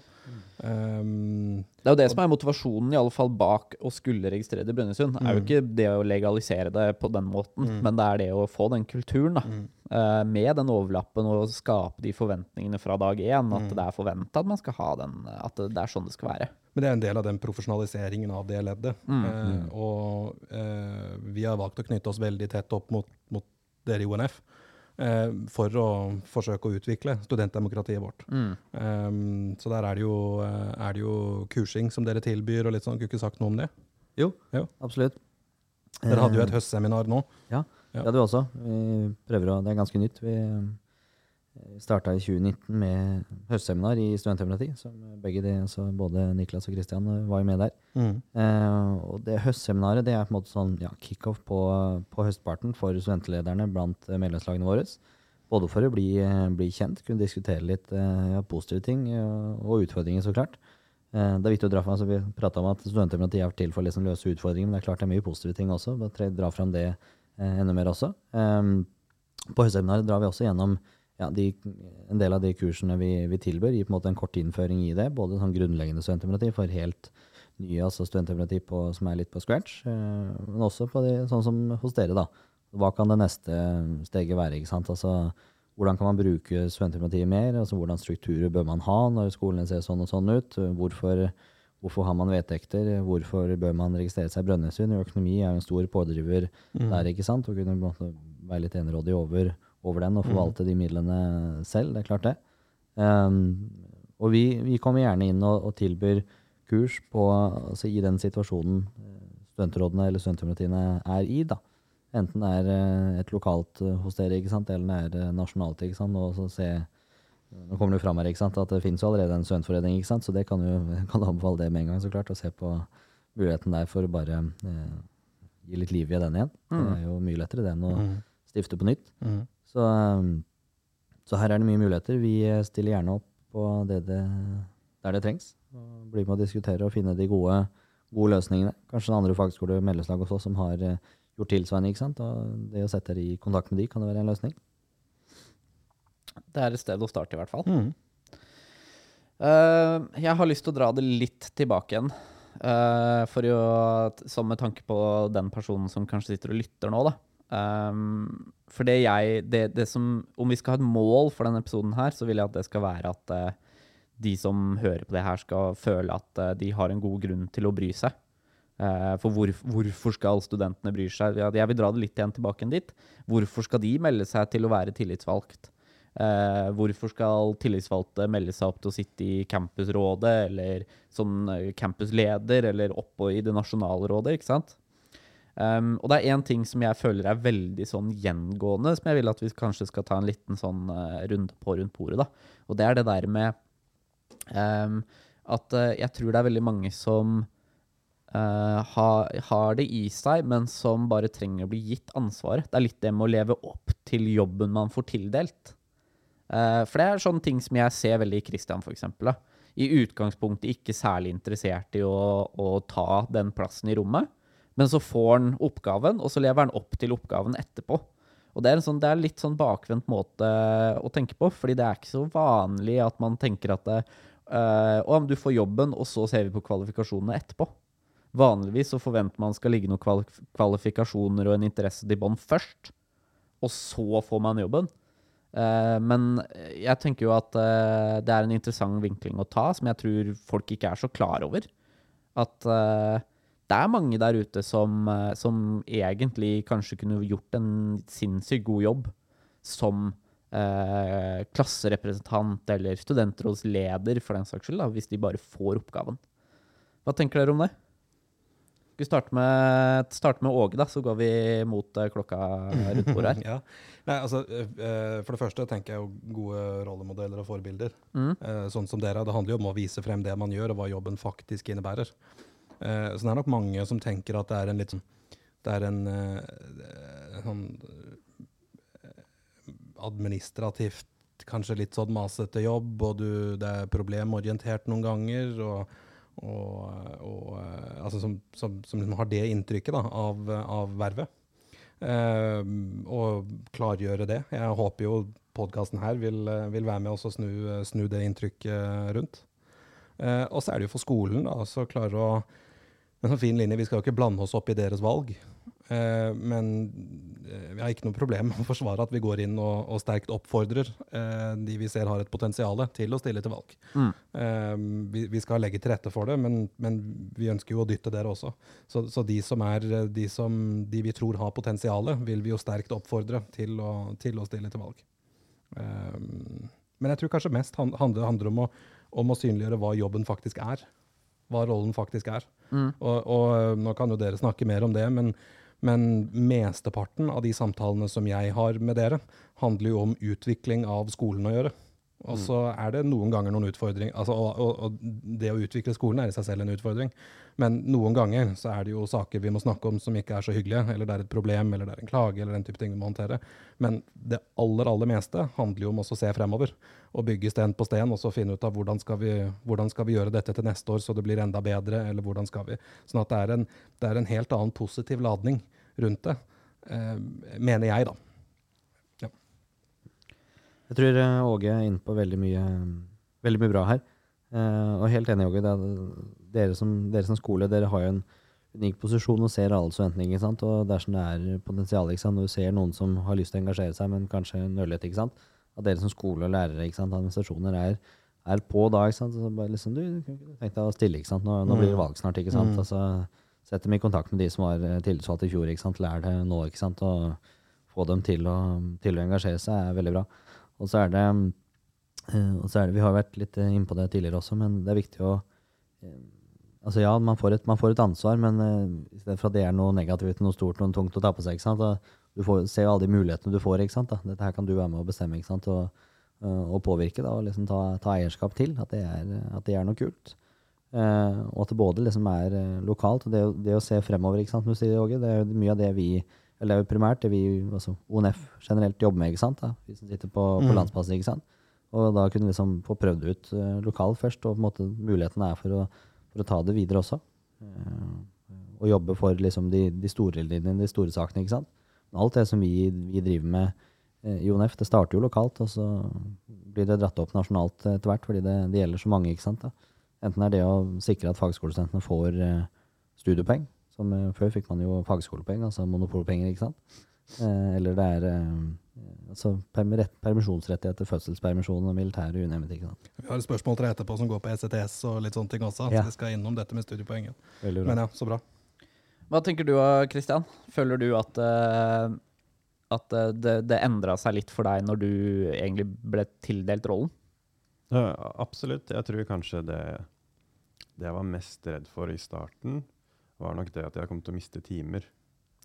Speaker 2: Um,
Speaker 1: Det er jo det som er motivasjonen i alle fall bak å skulle registrere det i Brønnøysund. er jo
Speaker 2: Mm.
Speaker 1: ikke det å legalisere det på den måten,
Speaker 2: Mm.
Speaker 1: men det er det å få den kulturen, da.
Speaker 2: mm.
Speaker 1: eh, med den overlappen og skape de forventningene fra dag én. At
Speaker 2: Mm.
Speaker 1: det er forventa at man skal ha den, at det, det er sånn det skal være.
Speaker 2: Men det er en del av den profesjonaliseringen av det leddet.
Speaker 1: Mm.
Speaker 2: Eh, og uh, vi har valgt å knytte oss veldig tett opp mot, mot dere i ONF for å forsøke å utvikle studentdemokratiet vårt.
Speaker 1: Mm.
Speaker 2: Um, så der er det, jo, eh, er det jo kursing som dere tilbyr, og litt sånn. Kunne ikke sagt noe om det?
Speaker 3: Jo,
Speaker 2: Jo.
Speaker 3: absolutt.
Speaker 2: Dere hadde jo et
Speaker 3: Eh,
Speaker 2: høstseminar nå. ja.
Speaker 3: Det hadde vi også. Vi prøver å, det er ganske nytt. Vi starta i 2019 med høstseminar i studentdemokrati. som begge de, altså Både Niklas og Kristian var jo med der.
Speaker 2: Mm.
Speaker 3: Eh, og det høstseminaret det er på en måte sånn ja, kickoff på, på høstparten for studentlederne blant eh, medlemslagene våre. Både for å bli, eh, bli kjent, kunne diskutere litt eh, ja, positive ting og utfordringer, så klart. Eh, det er viktig å dra fram, altså Vi prata om at studentdemokrati er til for å liksom løse utfordringer, men det er klart det er mye positive ting også. Bare dra fram det eh, enda mer også. På høstseminaret drar vi også gjennom ja, de, en del av de kursene vi, vi tilbyr, gir på en måte en kort innføring i det. Både sånn grunnleggende studentdemokrati for helt nye altså studentdemokrati som er litt på scratch, eh, men også på de, sånn som hos dere. da. Hva kan det neste steget være? ikke sant? Altså, Hvordan kan man bruke studentdemokratiet mer? altså Hvordan strukturer bør man ha når skolene ser sånn og sånn ut? Hvorfor, hvorfor har man vedtekter? Hvorfor bør man registrere seg i Brønnøysund? Økonomi er jo en stor pådriver
Speaker 2: Mm.
Speaker 3: der, ikke sant? Og kunne være litt enerådig over, over den og forvalte de midlene selv. Det er klart det. Um, og vi, vi kommer gjerne inn og, og tilbyr kurs på, altså i den situasjonen eh, studentrådene eller studentdemokratiene er i. da. Enten det er eh, et lokalt eh, hos dere, ikke sant, eller det er nasjonalt. ikke sant, og så se, Nå kommer det jo fram her ikke sant, at det finnes jo allerede en studentforening, ikke sant, så det kan jo kan anbefale det med en gang. så klart, Å se på muligheten der for å bare eh, gi litt liv i den igjen. Det
Speaker 1: Mm.
Speaker 3: er jo mye lettere det enn å
Speaker 2: Mm.
Speaker 3: stifte på nytt.
Speaker 2: Mm.
Speaker 3: Så, um, så her er det mye muligheter. Vi eh, stiller gjerne opp på det det, der det trengs. Og blir med å diskutere og finne de gode, gode løsningene. Kanskje er andre fagskole medlemslag hos oss som har eh, gjort tilsvarende. ikke sant? Og det å sette dere i kontakt med de kan det være en løsning.
Speaker 1: Det er et sted å starte, i hvert fall.
Speaker 2: Mm.
Speaker 1: Uh, jeg har lyst til å dra det litt tilbake igjen. Uh, for jo, som med tanke på den personen som kanskje sitter og lytter nå, da. Um, for det jeg det, det som, Om vi skal ha et mål for denne episoden her, så vil jeg at det skal være at uh, de som hører på det her, skal føle at uh, de har en god grunn til å bry seg. Uh, for hvor, hvorfor skal studentene bry seg? Jeg vil dra det litt igjen tilbake enn dit. Hvorfor skal de melde seg til å være tillitsvalgt? Uh, hvorfor skal tillitsvalgte melde seg opp til å sitte i campusrådet, eller som campusleder, eller oppå i det nasjonale rådet, ikke sant? Um, og det er én ting som jeg føler er veldig sånn gjengående, som jeg vil at vi kanskje skal ta en liten sånn uh, runde på rundt bordet, da. Og det er det der med um, at uh, jeg tror det er veldig mange som uh, har, har det i seg, men som bare trenger å bli gitt ansvaret. Det er litt det med å leve opp til jobben man får tildelt. Eh, for det er sånne ting som jeg ser veldig i Christian, for eksempel. I utgangspunktet ikke særlig interessert i å, å ta den plassen i rommet, men så får han oppgaven, og så lever han opp til oppgaven etterpå. Og det er, en sånn, det er litt sånn bakvendt måte å tenke på, fordi det er ikke så vanlig at man tenker at det, eh, men du får jobben, og så ser vi på kvalifikasjonene etterpå. Vanligvis så forventer man skal ligge noen kvalifikasjoner og en interesse til bånd først, og så får man jobben. Uh, men jeg tenker jo at uh, det er en interessant vinkling å ta, som jeg tror folk ikke er så klar over. At eh, det er mange der ute som, eh, som egentlig kanskje kunne gjort en sinnssykt god jobb som eh, klasserepresentant eller studentrådsleder, for den saks skyld, da, hvis de bare får oppgaven. Hva tenker dere om det? Skal vi starte med, starte med Åge, da, så går vi mot eh, klokka rundt bordet her.
Speaker 2: ja. Nei, altså, eh, for det første tenker jeg jo gode rollemodeller og forbilder.
Speaker 1: Mm.
Speaker 2: Sånn som dere. Det handler jo om å vise frem det man gjør, og hva jobben faktisk innebærer. Eh, så det er nok mange som tenker at det er en litt sånn Det er en eh, sånn eh, administrativt kanskje litt sånn masete jobb, og du, det er problemorientert noen ganger. og og, og altså som, som, som liksom har det inntrykket da, av, av vervet. Eh, og klargjøre det. Jeg håper jo podkasten her vil, vil være med oss og snu, snu det inntrykket rundt. Eh, og så er det jo for skolen da, å klare å En sånn fin linje, vi skal jo ikke blande oss opp i deres valg. Eh, men eh, vi har ikke noe problem med å forsvare at vi går inn og, og sterkt oppfordrer eh, de vi ser har et potensial til å stille til valg.
Speaker 1: Mm.
Speaker 2: Eh, vi, vi skal legge til rette for det, men, men vi ønsker jo å dytte dere også. Så, så de som er de, som, de vi tror har potensialet, vil vi jo sterkt oppfordre til å, til å stille til valg. Eh, men jeg tror kanskje mest handler, handler om, å, om å synliggjøre hva jobben faktisk er. Hva rollen faktisk er.
Speaker 1: Mm.
Speaker 2: Og, og eh, nå kan jo dere snakke mer om det, men, men mesteparten av de samtalene som jeg har med dere, handler jo om utvikling av skolen å gjøre. Og så er det noen ganger noen utfordringer. Altså, og, og, og det å utvikle skolen er i seg selv en utfordring. Men noen ganger så er det jo saker vi må snakke om som ikke er så hyggelige, eller det er et problem, eller det er en klage, eller den type ting vi må håndtere. Men det aller, aller meste handler jo om å se fremover. Og bygge sten på sten, og så finne ut av hvordan skal, vi, hvordan skal vi gjøre dette til neste år så det blir enda bedre, eller hvordan skal vi Sånn at det er en, det er en helt annen positiv ladning rundt det, eh, mener jeg, da.
Speaker 3: Jeg tror eh, Åge er inne på veldig mye, veldig mye bra her. Uh, og helt enig, Åge. det er- Dere som, dere som skole dere har jo en unik posisjon og ser alle studentene. ikke sant? Og dersom det er potensial, ikke sant? når du ser noen som har lyst til å engasjere seg, men kanskje nøler ikke sant? at dere som skole og lærere, ikke sant? administrasjoner, er, er på da. ikke sant? Så bare liksom, du, tenkte deg å stille, ikke sant? Nå, nå blir det valg snart. ikke sant?
Speaker 2: Mm.
Speaker 3: Altså, Sett dem i kontakt med de som var eh, tillitsvalgte i fjor. ikke sant? Lær det nå, ikke sant? og få dem til å, til å engasjere seg, er veldig bra. Og så er det, eh, så er det Vi har vært litt innpå inne på det tidligere også, men det er viktig å eh, Altså ja, man får et, man får et ansvar, men i stedet for at det er noe negativt, noe stort, noe tungt å ta på seg. ikke sant? Og du får, ser jo alle de mulighetene du får. ikke sant? Da. Dette her kan du være med å bestemme ikke sant? Og, og påvirke da, og liksom ta, ta eierskap til. At det er, at det er noe kult. Uh, og at det både liksom er eh, lokalt, og det, det å se fremover, ikke sant, som du sier, Åge, det er mye av det vi eller er primært det vi, altså ONF generelt jobber med, ikke sant, da, vi som sitter på, på
Speaker 2: Mm.
Speaker 3: landsbasis, ikke sant. Og da kunne vi liksom få prøvd ut uh, lokalt først, og på en måte muligheten er for å, for å ta det videre også. Uh, og jobbe for liksom de, de store linjene, de store sakene, ikke sant. Men alt det som vi, vi driver med eh, i ONF, det starter jo lokalt, og så blir det dratt opp nasjonalt etter hvert, fordi det, det gjelder så mange, ikke sant. da. Enten er det å sikre at fagskolestudentene får studiepoeng, som eh, før fikk man jo fagskolepenger, altså monopolpenger, ikke sant. Eh, eller det er eh, altså permisjonsrettigheter, fødselspermisjon og militære og ikke sant.
Speaker 2: Vi har et spørsmål til deg etterpå som går på ECTS og litt sånne ting også.
Speaker 3: Ja.
Speaker 2: Så vi skal innom dette med studiepoenget.
Speaker 3: Bra.
Speaker 2: Men ja, så bra.
Speaker 1: Hva tenker du, Kristian? Føler du at, eh, at det, det endra seg litt for deg når du egentlig ble tildelt rollen?
Speaker 4: Ja, absolutt. Jeg tror kanskje det, det jeg var mest redd for i starten, var nok det at jeg kom til å miste timer.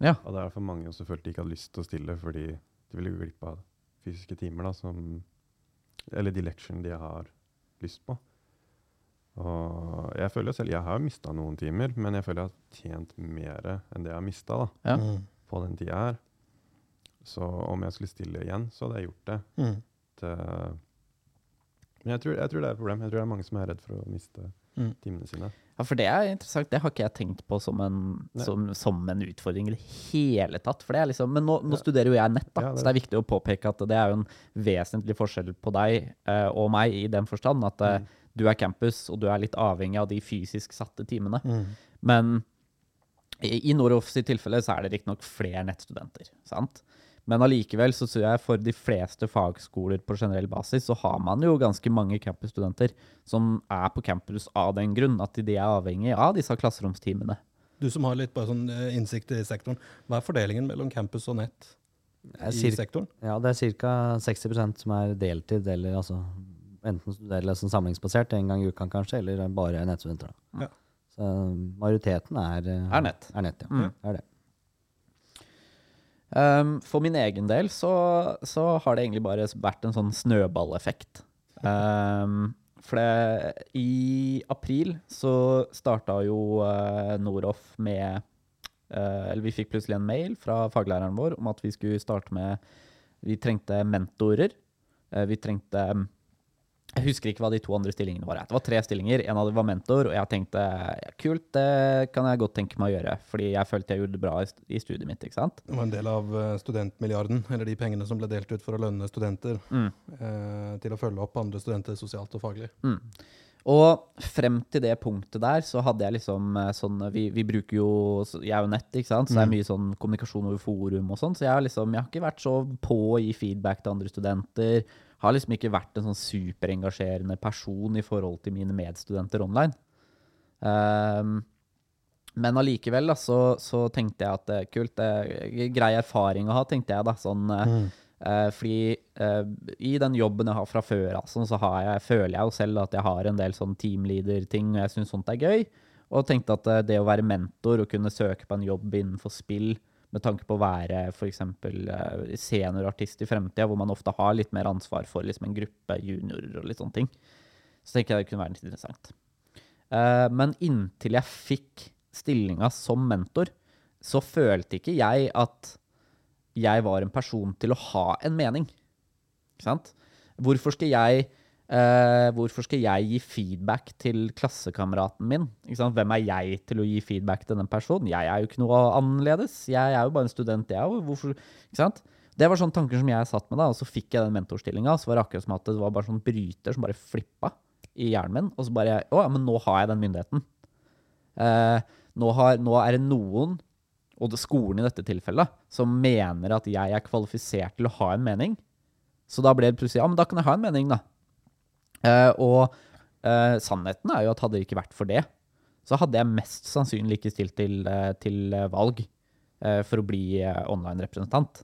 Speaker 1: Ja.
Speaker 4: Og det er for mange som følte de ikke hadde lyst til å stille fordi de ville gå glipp av fysiske timer, da, som, eller de lectionene de har lyst på. Og jeg føler jo selv jeg har mista noen timer, men jeg føler jeg har tjent mer enn det jeg har mista
Speaker 1: Ja.
Speaker 2: Mm.
Speaker 4: på den tida her. Så om jeg skulle stille igjen, så hadde jeg gjort det.
Speaker 2: Mm.
Speaker 4: til Men jeg tror, jeg tror det er et problem. Jeg tror det er mange som er redd for å miste
Speaker 2: Mm.
Speaker 4: timene sine.
Speaker 1: Ja, for det er interessant. Det har ikke jeg tenkt på som en, som, som en utfordring i det hele tatt. For det er liksom, men nå, nå studerer jo jeg nett, da,
Speaker 4: Ja, det-
Speaker 1: så det er viktig å påpeke at det er jo en vesentlig forskjell på deg uh, og meg i den forstand at uh,
Speaker 4: Mm.
Speaker 1: du er campus, og du er litt avhengig av de fysisk satte timene.
Speaker 2: Mm.
Speaker 1: Men i, i Noroff sitt tilfelle så er det riktignok flere nettstudenter. sant? Men allikevel så tror jeg for de fleste fagskoler på generell basis så har man jo ganske mange campusstudenter som er på campus av den grunn at de er avhengig av disse klasseromstimene.
Speaker 2: Du som har litt bare sånn eh, innsikt i sektoren, hva er fordelingen mellom campus og nett i
Speaker 3: cirka-
Speaker 2: sektoren?
Speaker 3: Ja, det er ca. 60% som er deltid, eller altså enten studerer sånn samlingsbasert en gang i uka kanskje, eller bare nettstudenter. da.
Speaker 2: Ja.
Speaker 3: Så majoriteten er, eh,
Speaker 1: Er nett.
Speaker 3: Er nett, ja.
Speaker 1: Mm.
Speaker 3: Det er det.
Speaker 1: Um, for min egen del så, så har det egentlig bare vært en sånn snøballeffekt. Um, for det, i april så starta jo uh, Noroff med uh, Eller vi fikk plutselig en mail fra faglæreren vår om at vi skulle starte med Vi trengte mentorer. Uh, vi trengte jeg husker ikke hva de to andre stillingene var. Det var tre stillinger. En av dem var mentor, og jeg tenkte ja, kult, det kan jeg godt tenke meg å gjøre. Fordi jeg følte jeg gjorde det bra i, studiet mitt. ikke sant?
Speaker 2: Det var en del av eh, studentmilliarden, eller de pengene som ble delt ut for å lønne studenter
Speaker 1: Mm.
Speaker 2: eh, til å følge opp andre studenter sosialt og faglig.
Speaker 1: Mm. Og frem til det punktet der så hadde jeg liksom eh, sånn Vi, vi bruker jo Jeg er jo nett, ikke sant, så det er
Speaker 2: Mm.
Speaker 1: mye sånn kommunikasjon over forum og sånn. Så jeg liksom Jeg har ikke vært så på å gi feedback til andre studenter. Har liksom ikke vært en sånn superengasjerende person i forhold til mine medstudenter online. Um, men allikevel da, så, så tenkte jeg at det er kult. Det er grei erfaring å ha, tenkte jeg da. Sånn, mm. uh, fordi uh, i den jobben jeg har fra før, altså, så har jeg, føler jeg jo selv at jeg har en del sånn teamleader-ting, og jeg syns sånt er gøy. Og tenkte at eh, det å være mentor og kunne søke på en jobb innenfor spill, med tanke på å være f.eks. Uh, seniorartist i fremtida, hvor man ofte har litt mer ansvar for liksom, en gruppe juniorer og litt sånne ting, så tenker jeg det kunne være litt interessant. Eh, men inntil jeg fikk stillinga som mentor, så følte ikke jeg at jeg var en person til å ha en mening. Ikke sant? Hvorfor skal jeg, eh, hvorfor skal jeg gi feedback til klassekameraten min? Hvem er jeg til å gi feedback til den personen? Jeg er jo ikke noe annerledes. Jeg er jo bare en student, jeg òg. Det var sånne tanker som jeg satt med, da, og så fikk jeg den mentorstillinga. Så var det akkurat som at det var bare sånn bryter som bare flippa i hjernen min. Og så bare Å, ja, men nå har jeg den myndigheten. Uh, nå, har, nå er det noen, og det skolen i dette tilfellet, som mener at jeg er kvalifisert til å ha en mening. Så da ble det plutselig Ja, men da kan jeg ha en mening, da. Eh, og eh, sannheten er jo at hadde det ikke vært for det, så hadde jeg mest sannsynlig ikke stilt til, eh, til valg for å bli online-representant.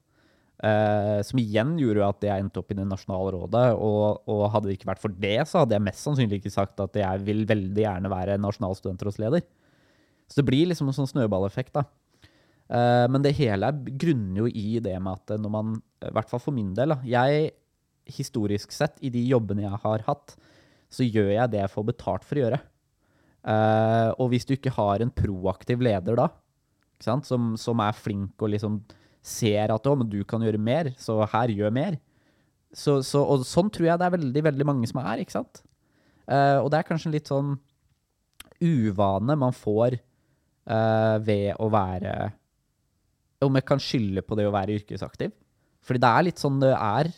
Speaker 1: Som igjen gjorde jo at jeg endte opp i det nasjonale rådet, og, og hadde det ikke vært for det, så hadde jeg mest sannsynlig ikke sagt at jeg vil veldig gjerne være nasjonal studentrådsleder. Så det blir liksom en sånn snøballeffekt, da. Men det hele er- grunner jo i det med at når man, i hvert fall for min del, da, jeg historisk sett, i de jobbene jeg har hatt, så gjør jeg det jeg får betalt for å gjøre. Uh, og hvis du ikke har en proaktiv leder da, som, som er flink og liksom ser at men du kan gjøre mer, så her gjør mer. Så, så, og sånn tror jeg det er veldig, veldig mange som er, ikke sant? Uh, og det er kanskje en litt sånn uvane man får uh, ved å være Om jeg kan skylde på det å være yrkesaktiv. Fordi det er litt sånn det er.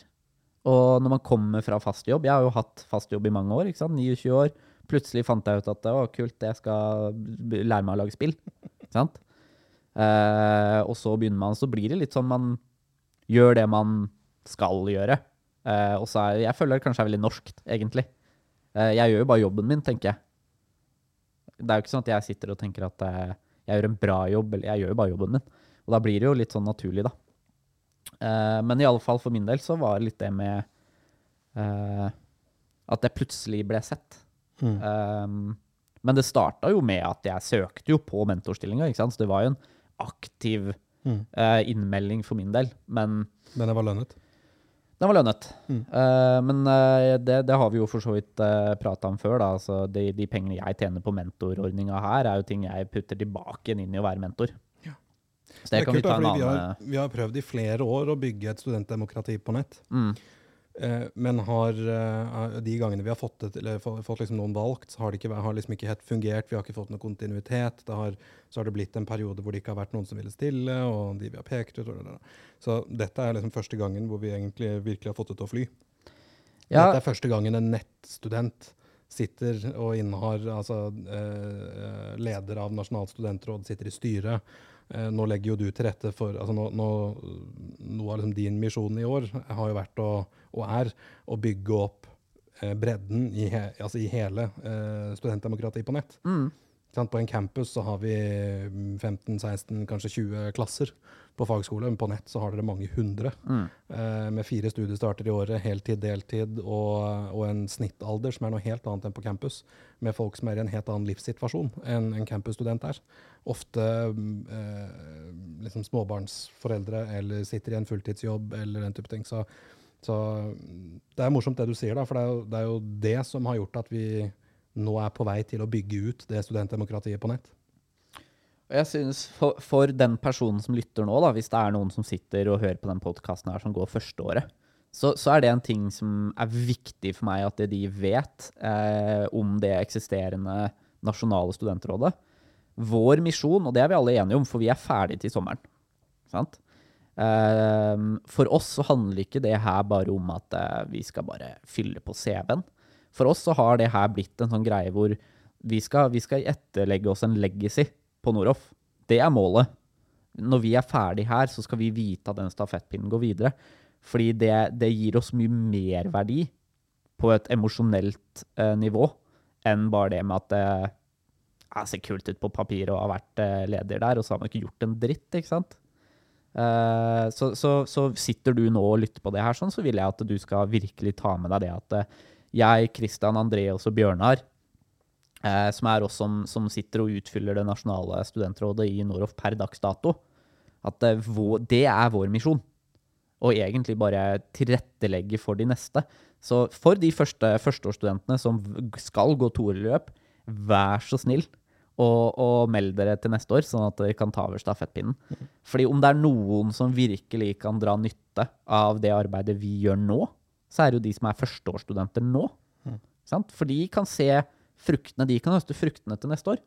Speaker 1: Og når man kommer fra fast jobb Jeg har jo hatt fast jobb i mange år, ikke sant? 29 år. Plutselig fant jeg ut at å, kult, jeg skal lære meg å lage spill. Ikke sant? Eh, og så begynner man, så blir det litt sånn man gjør det man skal gjøre. Eh, og så er, jeg føler det kanskje er veldig norskt, egentlig. Eh, jeg gjør jo bare jobben min, tenker jeg. Det er jo ikke sånn at jeg sitter og tenker at eh, jeg gjør en bra jobb, eller jeg gjør jo bare jobben min. Og da blir det jo litt sånn naturlig, da. Eh, men i alle fall for min del så var det litt det med uh, at jeg plutselig ble sett.
Speaker 2: Mm.
Speaker 1: Um, men det starta jo med at jeg søkte jo på mentorstillinga, ikke sant? så det var jo en aktiv
Speaker 2: Mm.
Speaker 1: uh, innmelding for min del. Men
Speaker 2: Den var lønnet.
Speaker 1: den var lønnet.
Speaker 2: Mm.
Speaker 1: Men det, det har vi jo for så vidt uh, prata om før. Da. Altså, de, de pengene jeg tjener på mentorordninga her, er jo ting jeg putter tilbake inn i å være mentor. Så det, kan vi ta en
Speaker 2: annen vi har, vi har prøvd i flere år å bygge et studentdemokrati på nett.
Speaker 1: mm,
Speaker 2: Eh, men har, eh, de gangene vi har fått, et, eller fått, liksom noen valgt, så har det ikke, har liksom ikke helt fungert. Vi har ikke fått noe kontinuitet. Det har, så har det blitt en periode hvor det ikke har vært noen som ville stille, og de vi har pekt ut. Det. Så dette er liksom første gangen hvor vi egentlig virkelig har fått det til å fly.
Speaker 1: Ja,
Speaker 2: Dette er første gangen en nettstudent sitter og innehar altså eh, leder av Nasjonalt studentråd, sitter i styret. Eh, nå legger jo du til rette for altså nå, nå, Noe av liksom din misjon i år har jo vært å, og er å bygge opp eh, bredden i, he, altså i hele eh, studentdemokratiet på nett.
Speaker 1: mm,
Speaker 2: På en campus så har vi 15-16, kanskje 20 klasser på fagskole. Men på nett så har dere mange hundre.
Speaker 1: Mm.
Speaker 2: Eh, med fire studiestarter i året, heltid, deltid og, og en snittalder som er noe helt annet enn på campus. Med folk som er i en helt annen livssituasjon enn en campusstudent er. Ofte eh, liksom småbarnsforeldre eller sitter i en fulltidsjobb eller den type ting. Så, så det er morsomt det du sier, da, for det er, jo, det er jo det som har gjort at vi nå er på vei til å bygge ut det studentdemokratiet på nett.
Speaker 1: Og jeg synes for, for, den personen som lytter nå, da, hvis det er noen som sitter og hører på den podkasten her som går førsteåret, så, så er det en ting som er viktig for meg at de vet eh, om det eksisterende nasjonale studentrådet. Vår misjon, og det er vi alle enige om, for vi er ferdig til sommeren. Sant? Eh, for oss så handler ikke det her bare om at eh, vi skal bare fylle på CV-en. For oss så har det her blitt en sånn greie hvor vi skal, vi skal etterlegge oss en legacy på Noroff. Det er målet. Når vi er ferdig her, så skal vi vite at den stafettpinnen går videre. Fordi det, det gir oss mye merverdi på et emosjonelt eh, nivå enn bare det med at det eh, ser kult ut på papiret og har vært eh, leder der, og så har man ikke gjort en dritt, ikke sant? Eh, så, så, så, sitter du nå og lytter på det her, sånn, så vil jeg at du skal virkelig ta med deg det at eh, jeg, Kristian, Andreas og Bjørnar, som er oss som, som, sitter og utfyller det nasjonale studentrådet i Noroff per dags dato, at det, det er vår misjon. Og egentlig bare tilrettelegge for de neste. Så for de første førsteårsstudentene som skal gå toerløp, vær så snill og, og meld dere til neste år, sånn at dere kan ta over stafettpinnen. Fordi om det er noen som virkelig kan dra nytte av det arbeidet vi gjør nå, så er det jo de som er førsteårsstudenter nå. Mm. For de kan se fruktene, de kan høste fruktene til neste år.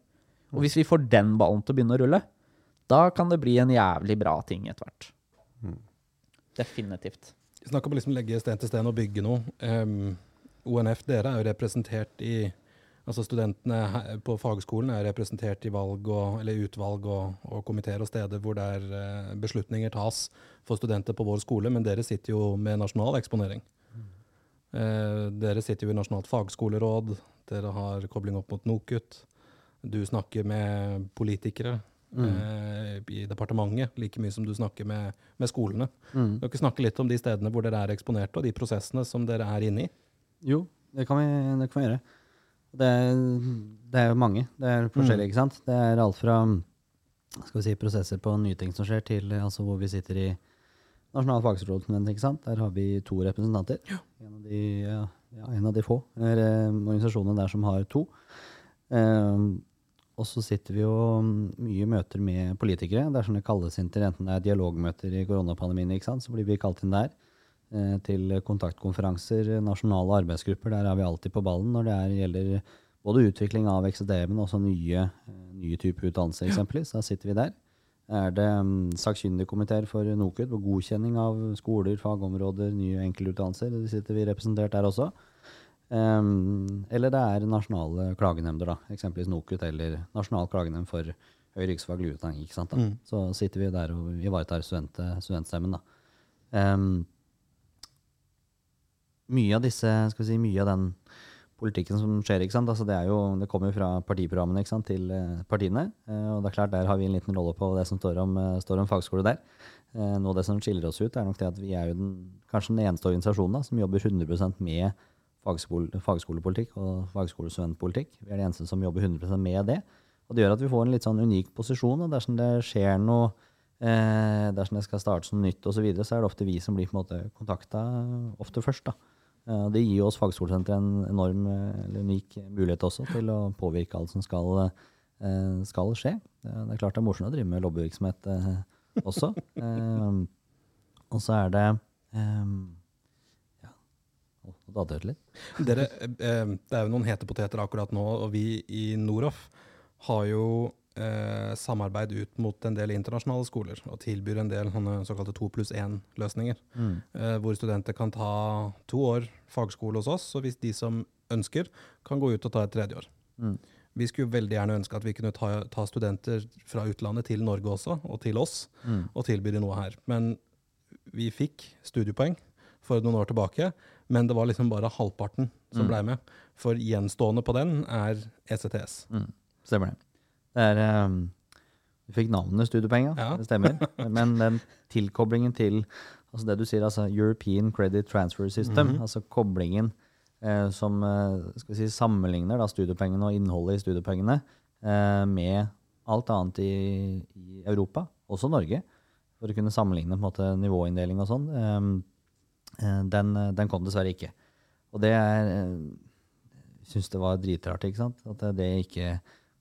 Speaker 1: Og hvis vi får den ballen til å begynne å rulle, da kan det bli en jævlig bra ting etter hvert. Mm. Definitivt.
Speaker 2: Vi snakker om å liksom legge sten til sten og bygge noe. Um, ONF, dere er jo representert i Altså Studentene på fagskolen er representert i valg og, eller utvalg og, og komiteer og steder hvor der uh, beslutninger tas for studenter på vår skole, men dere sitter jo med nasjonal eksponering. Eh, dere sitter jo i Nasjonalt fagskoleråd, dere har kobling opp mot NOKUT. Du snakker med politikere mm. eh, i departementet like mye som du snakker med, med skolene. Mm. Kan dere snakke litt om de stedene hvor dere er eksponerte, og de prosessene som dere er inne i?
Speaker 3: Jo, det kan vi, det kan vi gjøre. Det er, det er, jo mange. Det er forskjellig, mm. ikke sant. Det er alt fra skal vi si, prosesser på nye ting som skjer, til altså, hvor vi sitter i Nasjonal fagrådsnevnd, ikke sant. Der har vi to representanter. Ja. En, av de, ja, en av de få er, eh, organisasjonene der som har to. Eh, og så sitter vi jo mye møter med politikere. Det er sånn det kalles inn til enten det er dialogmøter i koronapandemien, ikke sant? så blir vi kalt inn der. Eh, til kontaktkonferanser, nasjonale arbeidsgrupper. Der er vi alltid på ballen når det er, gjelder både utvikling av XD, men også nye, eh, nye typer utdannelser, eksempelvis. Da sitter vi der er det um, sakkyndigkomiteer for NOKUT på godkjenning av skoler, fagområder, nye enkeltutdannelser. Det sitter vi representert der også. Um, eller det er nasjonale klagenemnder, da. eksempelvis NOKUT eller Nasjonal klagenemnd for høyere yrkesfaglig utdanning. ikke sant da? Mm. Så sitter vi der og ivaretar student, studentstemmen. da. Um, mye av disse, skal vi si, mye av den politikken som skjer. ikke sant? Altså det, jo, det, kommer jo fra partiprogrammene ikke sant, til eh, partiene. Eh, og det er klart, Der har vi en liten rolle på det som står om, eh, står om fagskole der. Noe av det som skiller oss ut, er nok det at vi er jo den, kanskje den eneste organisasjonen da, som jobber 100% med fagskole, fagskolepolitikk og fagskolestudentpolitikk. Vi er de eneste som jobber 100% med det. Og det gjør at vi får en litt sånn unik posisjon. og Dersom det skjer noe, eh, dersom det skal starte som nytt osv., så, videre, så er det ofte vi som blir på en måte kontakta ofte først. da. Det gir oss fagskolesenteret en enorm eller unik mulighet også til å påvirke alt som skal, eh, skal skje. Det er klart det er morsomt å drive med lobbyvirksomhet eh, også. Eh, og så er det ja.
Speaker 2: Dere, det er jo noen hete poteter akkurat nå, og vi i Noroff har jo eh, samarbeid ut mot en del internasjonale skoler og tilbyr en del såkalte to pluss én-løsninger. Mm. Eh, hvor studenter kan ta to år fagskole hos oss, og hvis de som ønsker, kan gå ut og ta et tredje år. Mm. Vi skulle veldig gjerne ønske at vi kunne ta, ta, studenter fra utlandet til Norge også, og til oss, mm. og tilby de noe her. Men vi fikk studiepoeng for noen år tilbake, men det var liksom bare halvparten som mm. blei med. For gjenstående på den er ECTS.
Speaker 3: Mm. Stemmer det. Det er um, Du fikk navnet studiepenger,
Speaker 2: Ja.
Speaker 3: det stemmer. Men den tilkoblingen til altså det du sier, altså European Credit Transfer System,
Speaker 2: Mhm.
Speaker 3: altså koblingen eh, som eh, si, sammenligner da, studiepengene og innholdet i studiepengene eh, med alt annet i, i Europa, også Norge, for å kunne sammenligne måte, nivåinndeling og sånn, eh, eh, den, den kom dessverre ikke. Og det er eh, Jeg syns det var dritrart, ikke sant? At det ikke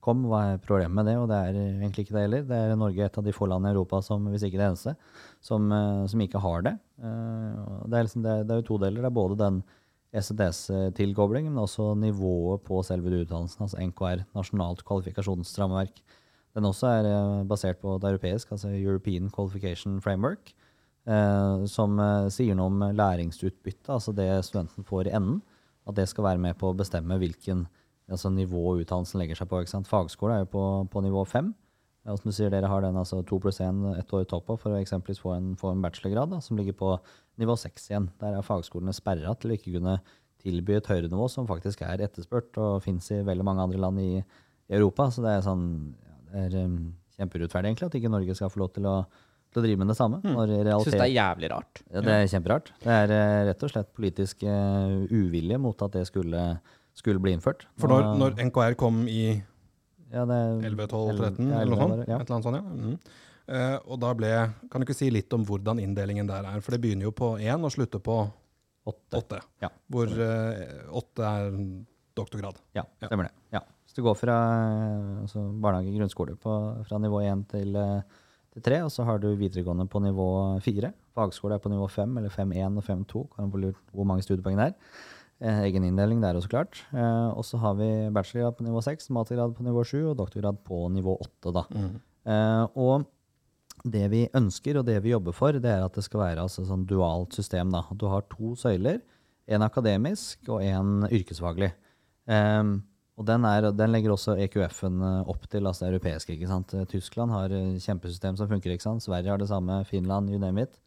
Speaker 3: kom. Hva er problemet med det? Og det er egentlig ikke det heller. Det er Norge et av de få landene i Europa, som, hvis ikke det eneste, som, eh, som ikke har det. Eh, Det er, liksom, det, er, det er jo to deler. Det er både den ECDS-tilkoblingen, men også nivået på selve utdannelsen, altså NKR, nasjonalt kvalifikasjonsrammeverk. Den også er eh, basert på det europeisk, altså European Qualification Framework, eh, som eh, sier noe om læringsutbytte, altså det studenten får i enden. At det skal være med på å bestemme hvilken altså nivået utdannelsen legger seg på. Ikke sant? Fagskole er jo på, på nivå fem. Ja, som du sier, Dere har den altså to pluss én ett år i toppen for å eksempelvis få en, få en bachelorgrad, da, som ligger på nivå seks igjen. Der er fagskolene sperra til å ikke kunne tilby et høyere nivå som faktisk er etterspurt og fins i veldig mange andre land i, i Europa. Så det er sånn ja, det er um, kjemperettferdig egentlig at ikke Norge skal få lov til å, til å drive med det samme. Når
Speaker 1: Realitet, syns det er jævlig rart.
Speaker 3: ja, det er kjemperart. Det er uh, rett og slett politisk uh, uvilje mot at det skulle, skulle bli innført.
Speaker 2: For når, når NKR kom i
Speaker 3: ja, er
Speaker 2: 11, 12, 13
Speaker 3: Ja,
Speaker 2: eller noe sånt,
Speaker 3: ja.
Speaker 2: et eller annet sånt, ja. Mm. Uh, og da ble, kan du ikke si litt om hvordan inndelingen der er? For det begynner jo på én og slutter på
Speaker 3: Åtte.
Speaker 2: åtte.
Speaker 3: Ja.
Speaker 2: Hvor uh, åtte er doktorgrad.
Speaker 3: Ja, stemmer det. Ja. Så du går fra eh, altså barnehage, grunnskole på, fra nivå 1 til, til 3, og så har du videregående på nivå 4. Fagskole er på nivå 5, eller 5.1 og 5.2, kan på lurt hvor mange studiepoeng det er. Eh, egen inndeling der også, klart. Eh, og så har vi bachelorgrad på nivå 6, mastergrad på nivå 7 og doktorgrad på nivå 8. Da. Eh, og det vi ønsker og det vi jobber for, det er at det skal være altså, sånn dualt system. Da. Du har to søyler, en akademisk og en yrkesfaglig. Ehm, og den, er, den legger også EQF-en eh, opp til, altså det europeiske. ikke sant? Eh, Tyskland har eh, kjempesystem som funker. ikke sant? Sverige har det samme, Finland, you name it.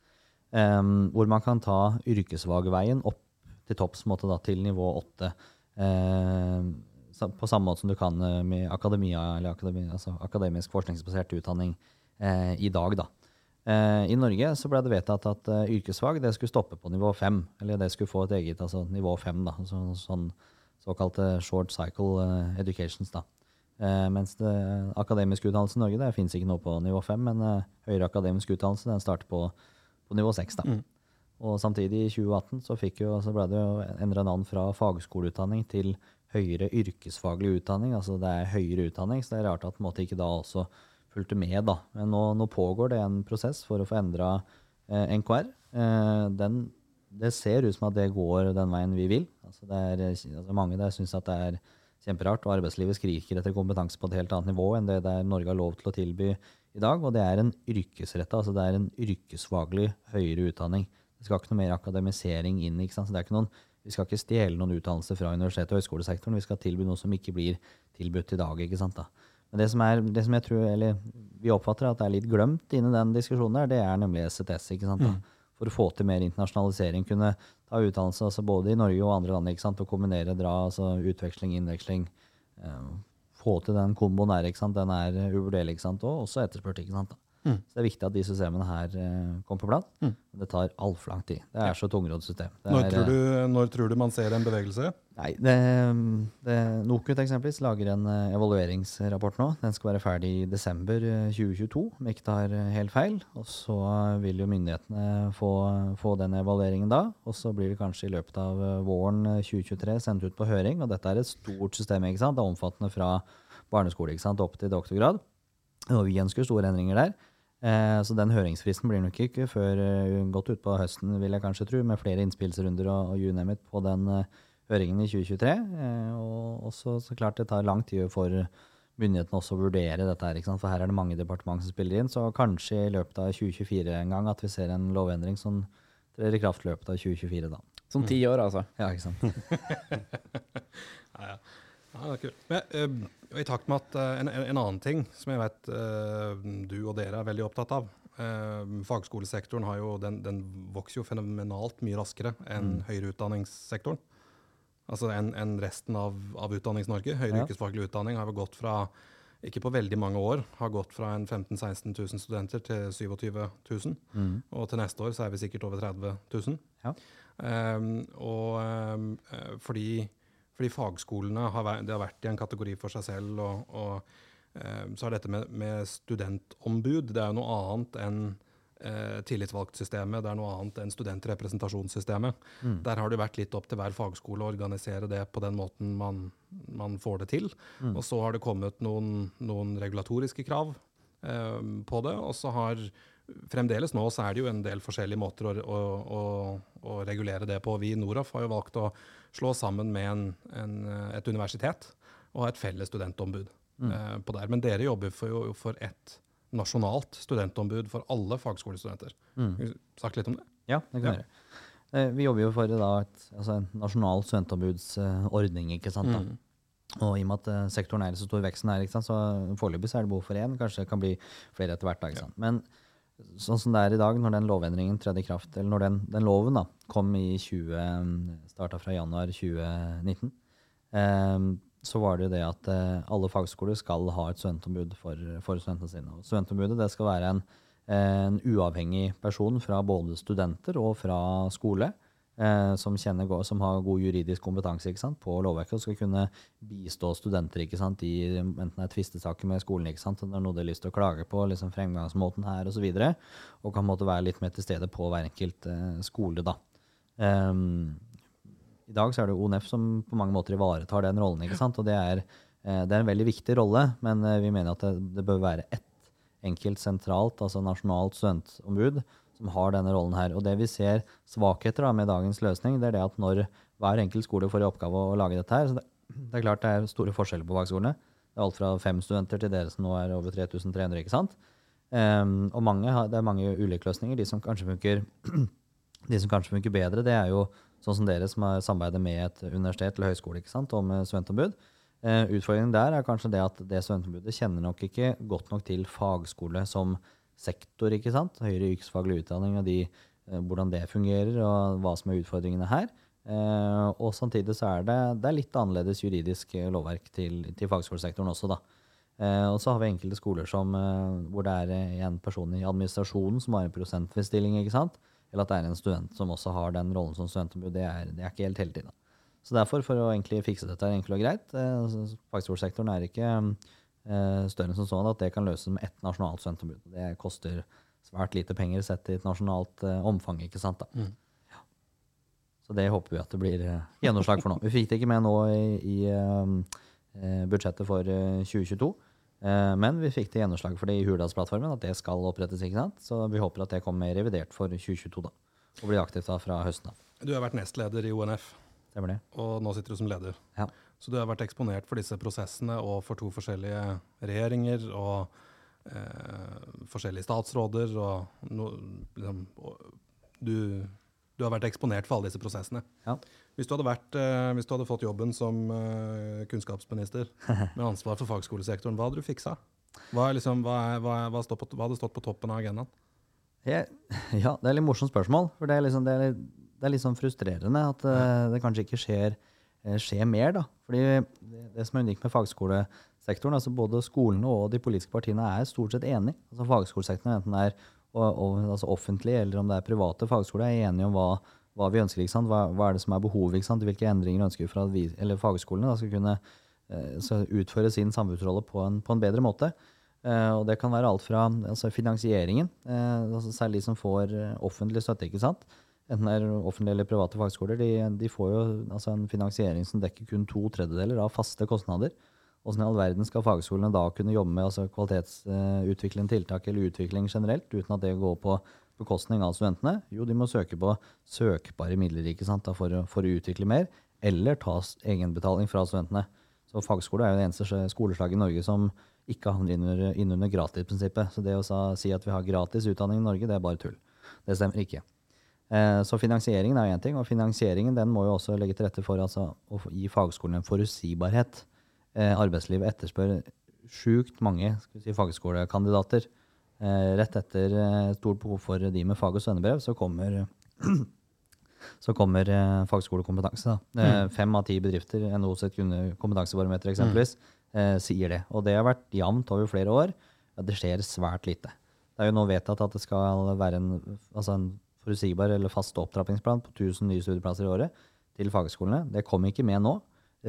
Speaker 3: Um, hvor man kan ta yrkesfagveien opp til topps til nivå 8. Eh, på samme måte som du kan eh, med akademia, eller akademi, altså akademisk forskningsbasert utdanning eh, i dag. Da. Eh, I Norge så ble det vedtatt at uh, yrkesfag det skulle stoppe på nivå 5. Eller det skulle få et eget altså, nivå 5, da, så, sånn såkalte short cycle uh, educations. Da. Eh, mens det, akademisk utdannelse i Norge det fins ikke noe på nivå 5, men uh, høyere akademisk utdannelse den starter på, på nivå 6. Da.
Speaker 2: Mm.
Speaker 3: Og samtidig, i 2018, så, jo, så ble det jo endra navn fra fagskoleutdanning til høyere yrkesfaglig utdanning. Altså det er høyere utdanning, så det er rart at måte ikke da også fulgte med. da. Men nå, nå pågår det en prosess for å få endra eh, NKR. Eh, den, det ser ut som at det går den veien vi vil. Altså det er, altså mange der syns at det er kjemperart, og arbeidslivet skriker etter kompetanse på et helt annet nivå enn det der Norge har lov til å tilby i dag. Og det er en yrkesretta, altså det er en yrkesfaglig høyere utdanning. Skal ikke noe mer akademisering inn. ikke sant? Så det er ikke noen, vi skal ikke stjele noen utdannelse fra universitet- og høyskolesektoren. Vi skal tilby noe som ikke blir tilbudt i dag. ikke sant da? Men det som, er, det som jeg tror, eller vi oppfatter at det er litt glemt inni den diskusjonen, der, det er nemlig SETS. ikke sant da? For å få til mer internasjonalisering. Kunne ta utdannelse altså både i Norge og andre land. ikke sant? Og kombinere, dra, altså utveksling, innveksling. Um, få til den komboen der. ikke sant? Den er uvurderlig, og også etterspurt. ikke sant da? Så det er viktig at de systemene her eh, kommer på plass. Det tar altfor lang tid. Det er så tungrodd system.
Speaker 2: Når tror,
Speaker 3: eh,
Speaker 2: du, når tror du man ser en bevegelse?
Speaker 3: Nei, det, det, NOKUT eksempelvis lager en eh, evalueringsrapport nå. Den skal være ferdig i desember eh, 2022, om ikke tar helt feil. Og så vil jo myndighetene få, få den evalueringen da. Og så blir det kanskje i løpet av våren eh, 2023 sendt ut på høring. Og dette er et stort system. ikke sant? Det er omfattende fra barneskole ikke sant? opp til doktorgrad. Og vi ønsker store endringer der. Eh, så den høringsfristen blir nok ikke før eh, godt utpå høsten, vil jeg kanskje tro, med flere innspillsrunder og, og you name it på den eh, høringen i 2023. Eh, og også så klart det tar lang tid for myndighetene også å vurdere dette her, ikke sant? for her er det mange departement som spiller inn. Så kanskje i løpet av 2024 en gang at vi ser en lovendring som trer i kraft løpet av 2024 da.
Speaker 1: Som ti år, altså.
Speaker 3: Ja, ikke sant.
Speaker 2: Ja, ja. Ja, det er kult. Men, uh, I takt med at uh, en, en en annen ting som jeg vet uh, du og dere er veldig opptatt av Fagskolesektoren har jo, den, den vokser jo fenomenalt mye raskere enn høyere utdanningssektoren. Altså enn en resten av, av Utdannings-Norge. Høyere
Speaker 3: Ja.
Speaker 2: yrkesfaglig utdanning har jo gått fra ikke på veldig mange år har gått fra en 15 000-16 000 studenter til 27 000.
Speaker 3: Mm.
Speaker 2: Og til neste år så er vi sikkert over 30 000.
Speaker 3: Ja.
Speaker 2: Um, og eh, fordi, fordi fagskolene har, har vært i en kategori for seg selv, og, og ehm, så har dette med, med studentombud Det er jo noe annet enn eh, tillitsvalgtsystemet, det er noe annet enn studentrepresentasjonssystemet.
Speaker 3: Mm.
Speaker 2: Der har det vært litt opp til hver fagskole å organisere det på den måten man, man får det til.
Speaker 3: Mm.
Speaker 2: Og så har det kommet noen, noen regulatoriske krav eh, på det. Og så har fremdeles nå så er det jo en del forskjellige måter å, å, å, å regulere det på. Vi i Noraf har jo valgt å slå sammen med en, en, et universitet og ha et felles studentombud
Speaker 3: Mm.
Speaker 2: eh, på der. Men dere jobber for, jo for et nasjonalt studentombud for alle fagskolestudenter.
Speaker 3: Mm.
Speaker 2: Kan du Sagt litt om det?
Speaker 3: Ja, det kan
Speaker 2: Ja.
Speaker 3: gjøre. Eh, Vi jobber jo for da, et, altså en nasjonal studentombudsordning. ikke sant? da?
Speaker 2: Mm.
Speaker 3: Og i og med at eh, sektoren er i så stor veksten her, så foreløpig er det behov for én. Kanskje det kan bli flere etter hvert. da, ikke sant? Men sånn som det er i dag, når den lovendringen tredde i kraft, eller når den, den loven da, kom i 20, starta fra januar 2019, eh, så var det jo det at eh, alle fagskoler skal ha et studentombud for, for studentene sine. Og studentombudet det skal være en, en uavhengig person fra både studenter og fra skole. Eh, som, kjenner, som har god juridisk kompetanse sant, på lovverket og skal kunne bistå studenter sant, i enten det er tvistesaker med skolen ikke sant, om det er noe de har lyst til å klage på, liksom fremgangsmåten her osv. Og, så og kan måtte være litt mer til stede på hver enkelt eh, skole. da. Um, i dag så er det ONF som på mange måter ivaretar den rollen. ikke sant? Og det er, eh, det er en veldig viktig rolle, men eh, vi mener at det, det bør være ett enkelt sentralt, altså nasjonalt studentombud, som har denne rollen her. Og det vi ser svakheter da, med dagens løsning, det er det at når hver enkelt skole får i oppgave å lage dette her, så det, det er klart det er store forskjeller på fagskolene. Det er alt fra fem studenter til dere som nå er over 3300, ikke sant? Um, og mange, det er mange ulike løsninger. De som kanskje funker de som kanskje funker bedre, det er jo sånn som dere som har samarbeidet med et universitet eller høyskole ikke sant, om med studentombud. Uh, utfordringen der er kanskje det at det studentombudet kjenner nok ikke godt nok til fagskole som sektor. ikke sant? Høyere yrkesfaglig utdanning og de, eh, hvordan det fungerer, og hva som er utfordringene her. Eh, og samtidig så er det, det er litt annerledes juridisk eh, lovverk til, til fagskolesektoren også, da. Og så har vi enkelte skoler som, hvor det er en person i administrasjonen som har en prosentvis stilling. ikke sant? Eller at det er en student som også har den rollen som studentombud. Det det er ikke helt hele tiden. Så derfor, for å egentlig fikse dette enkelt og greit Fagskolesektoren er ikke større enn som sånn at det kan løses med ett nasjonalt studentombud. Det koster svært lite penger sett i et nasjonalt eh, omfang. ikke sant da?
Speaker 2: Mm.
Speaker 3: Ja. Så det håper vi at det blir eh, gjennomslag for nå. Vi fikk det ikke med nå i, i eh, eh, budsjettet for eh, 2022. Eh, Men vi fikk det gjennomslag for det i Hurdalsplattformen, at det skal opprettes. ikke sant? Så vi håper at det kommer med revidert for 2022 da, og blir aktivt da fra høsten av.
Speaker 2: Du har vært nestleder i ONF,
Speaker 3: Stemmer det?
Speaker 2: og nå sitter du som leder.
Speaker 3: Ja.
Speaker 2: Så du har vært eksponert for disse prosessene og for to forskjellige regjeringer og eh, forskjellige statsråder. og, no, liksom, du, du har vært eksponert for alle disse prosessene.
Speaker 3: Ja.
Speaker 2: Hvis, du vært, eh, hvis du hadde fått jobben som eh, kunnskapsminister med ansvar for fagskolesektoren, hva hadde du fiksa? Hva, liksom, hva, hva, hva, hadde stått på toppen av agendaen?
Speaker 3: Ja, det er litt morsomt spørsmål. For det er, liksom, det er, litt- det er litt sånn frustrerende at uh, det kanskje ikke skjer, eh, skjer mer. da. Fordi det, som er unikt med fagskolesektoren, altså både skolene og de politiske partiene er stort sett enige. Altså Fagskolesektoren, enten det er altså offentlig eller om det er private fagskoler, er enige om hva, hva vi ønsker. Hva, hva er det som er behovet? Hvilke endringer ønsker vi for at vi, eller fagskolene da, skal kunne eh, utføre sin samfunnsrolle på en, på en bedre måte. Eh, og det kan være alt fra altså finansieringen, eh, altså særlig de som får eh, offentlig støtte. ikke sant? Enten det er offentlige eller private fagskoler. De, de får jo altså en finansiering som dekker kun to tredjedeler av faste kostnader. Hvordan i all verden skal fagskolene da kunne jobbe med altså kvalitetsutviklende tiltak eller utvikling generelt, uten at det går på bekostning av studentene? Jo, de må søke på søkbare midler ikke sant, for, for å utvikle mer, eller ta egenbetaling fra studentene. Så fagskole er jo det eneste skoleslaget i Norge som ikke havner inn under, gratisprinsippet. Så det å si at vi har gratis utdanning i Norge, det er bare tull. Det stemmer ikke. Eh, så finansieringen er én ting, og finansieringen den må jo også legge til rette for altså, å gi fagskolene en forutsigbarhet. Eh, arbeidslivet etterspør sjukt mange si, fagskolekandidater. Eh, rett etter stort behov for de med fag- og svennebrev, så kommer så kommer fagskolekompetanse. Eh, Fem av ti bedrifter, NHO sitt kompetansebarometer eksempelvis, mm. sier det. Og det har vært jevnt over flere år. Ja, det skjer svært lite. Det er jo nå vedtatt at det skal være en, altså en forutsigbar eller fast opptrappingsplan på 1000 nye studieplasser i året til fagskolene. Det kom ikke med nå.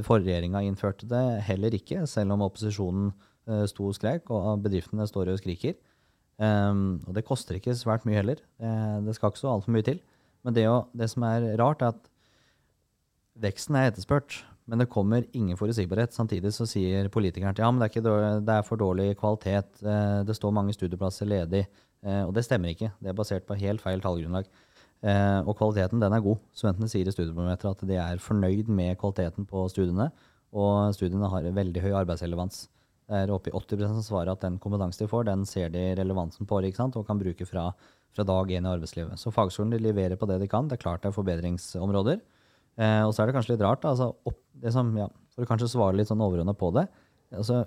Speaker 3: Forrige regjeringa innførte det heller ikke, selv om opposisjonen uh, sto og skrek, og bedriftene står og skriker. Um, og det koster ikke svært mye heller. Uh, det skal ikke så altfor mye til. Men det, jo, det, som er rart, er at veksten er etterspurt, men det kommer ingen forutsigbarhet. Samtidig så sier politikeren at ja, men det er, dårlig, det er for dårlig kvalitet, uh, det står mange studieplasser ledig. og det stemmer ikke. Det er basert på helt feil tallgrunnlag. Eh, og kvaliteten den er god. Studentene sier i studiebarometeret at de er fornøyd med kvaliteten på studiene. Og studiene har veldig høy arbeidsrelevans. Det er oppi i 80 som svarer at den kompetansen de får, den ser de relevansen på ikke sant? og kan bruke fra, fra dag én i arbeidslivet. Så fagskolen de leverer på det de kan. Det er klart det er forbedringsområder. Eh, og så er det kanskje litt rart, da, altså, opp, som, ja, for å kanskje svare litt sånn overordna på det. altså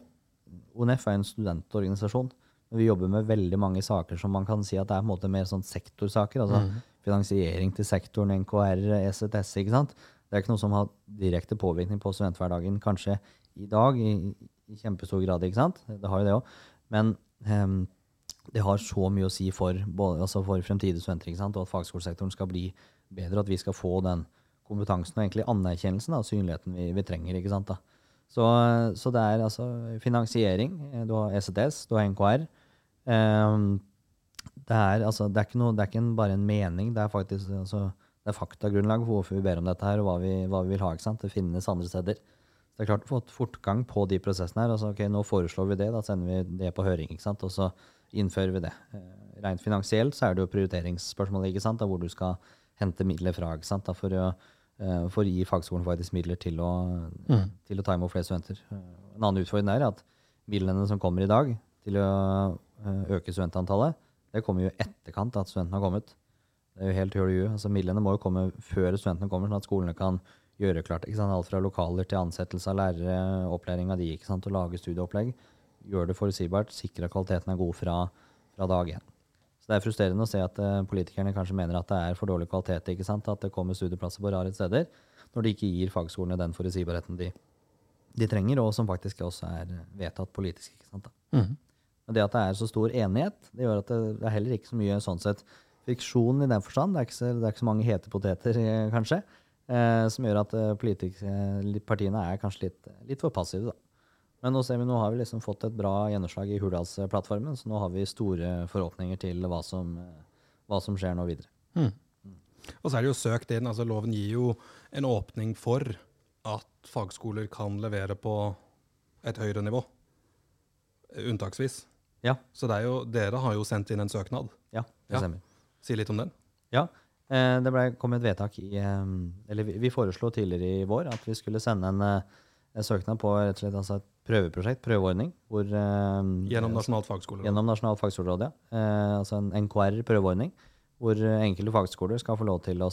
Speaker 3: ONF er en studentorganisasjon. Vi jobber med veldig mange saker som man kan si at det er på en måte mer sånn sektorsaker. altså mm finansiering til sektoren, NKR, ECTS. ikke sant? Det er ikke noe som har direkte påvirkning på studenthverdagen kanskje i dag i, i kjempestor grad. ikke sant? Det har jo det òg. Men um, det har så mye å si for, både, altså for fremtidige studenter ikke sant? og at fagskolesektoren skal bli bedre, at vi skal få den kompetansen og egentlig anerkjennelsen og synligheten vi, vi, trenger. ikke sant da? Så, så, det er altså finansiering. Du har ECTS, du har NKR. Um, det er, altså, det er, ikke, noe, det er ikke bare en mening, det er faktisk altså, det er faktagrunnlag for hvorfor vi ber om dette her, og hva vi, hva vi vil ha. ikke sant? Det finnes andre steder. Så det er klart å få fortgang på de prosessene her. altså ok, Nå foreslår vi det, da sender vi det på høring, ikke sant? og så innfører vi det. Eh, rent finansielt så er det jo prioriteringsspørsmålet, ikke sant? Da, hvor du skal hente midler fra ikke sant? Da, for, å, uh, for å gi fagskolen faktisk midler til å, mm. til å ta imot flere studenter. Uh, en annen utfordring er at midlene som kommer i dag til å uh, øke studentantallet, det kommer jo i etterkant at studentene har kommet. Det er jo helt høl Altså, midlene må jo komme før studentene kommer, sånn at skolene kan gjøre klart. Ikke sant? Alt fra lokaler til ansettelse av lærere, opplæring av de, ikke sant? og lage studieopplegg. Gjøre det forutsigbart, sikre at kvaliteten er god fra, fra dag én. Så Det er frustrerende å se at uh, politikerne kanskje mener at det er for dårlig kvalitet. ikke sant? At det kommer studieplasser på rare steder, når de ikke gir fagskolene den forutsigbarheten de, de trenger, og som faktisk også er vedtatt politisk. ikke sant? Da. Mm. Men det at det er så stor enighet, det gjør at det, det er heller ikke så mye sånn sett friksjon i den forstand. Det er ikke så, det er ikke så mange hete poteter, eh, kanskje, eh, som gjør at eh, partiene er kanskje litt, litt for passive. da. Men nå ser vi, nå har vi liksom fått et bra gjennomslag i Hurdalsplattformen, så nå har vi store forhåpninger til hva som, hva som skjer nå videre. Mm.
Speaker 2: Og så er det jo søkt inn, altså Loven gir jo en åpning for at fagskoler kan levere på et høyere nivå. Unntaksvis.
Speaker 3: Ja.
Speaker 2: Så jo, dere har jo sendt inn en søknad.
Speaker 3: Ja, det ja. stemmer.
Speaker 2: Si litt om den.
Speaker 3: Ja. Eh, det ble kommet et vedtak i eh, Eller vi, vi, foreslo tidligere i vår at vi skulle sende en, eh, en søknad på rett og slett altså et prøveprosjekt, prøveordning. Hvor,
Speaker 2: gjennom Nasjonalt fagskoleråd?
Speaker 3: Gjennom Nasjonalt fagskoleråd, ja. altså en NKR-prøveordning. Hvor enkelte fagskoler skal få lov til å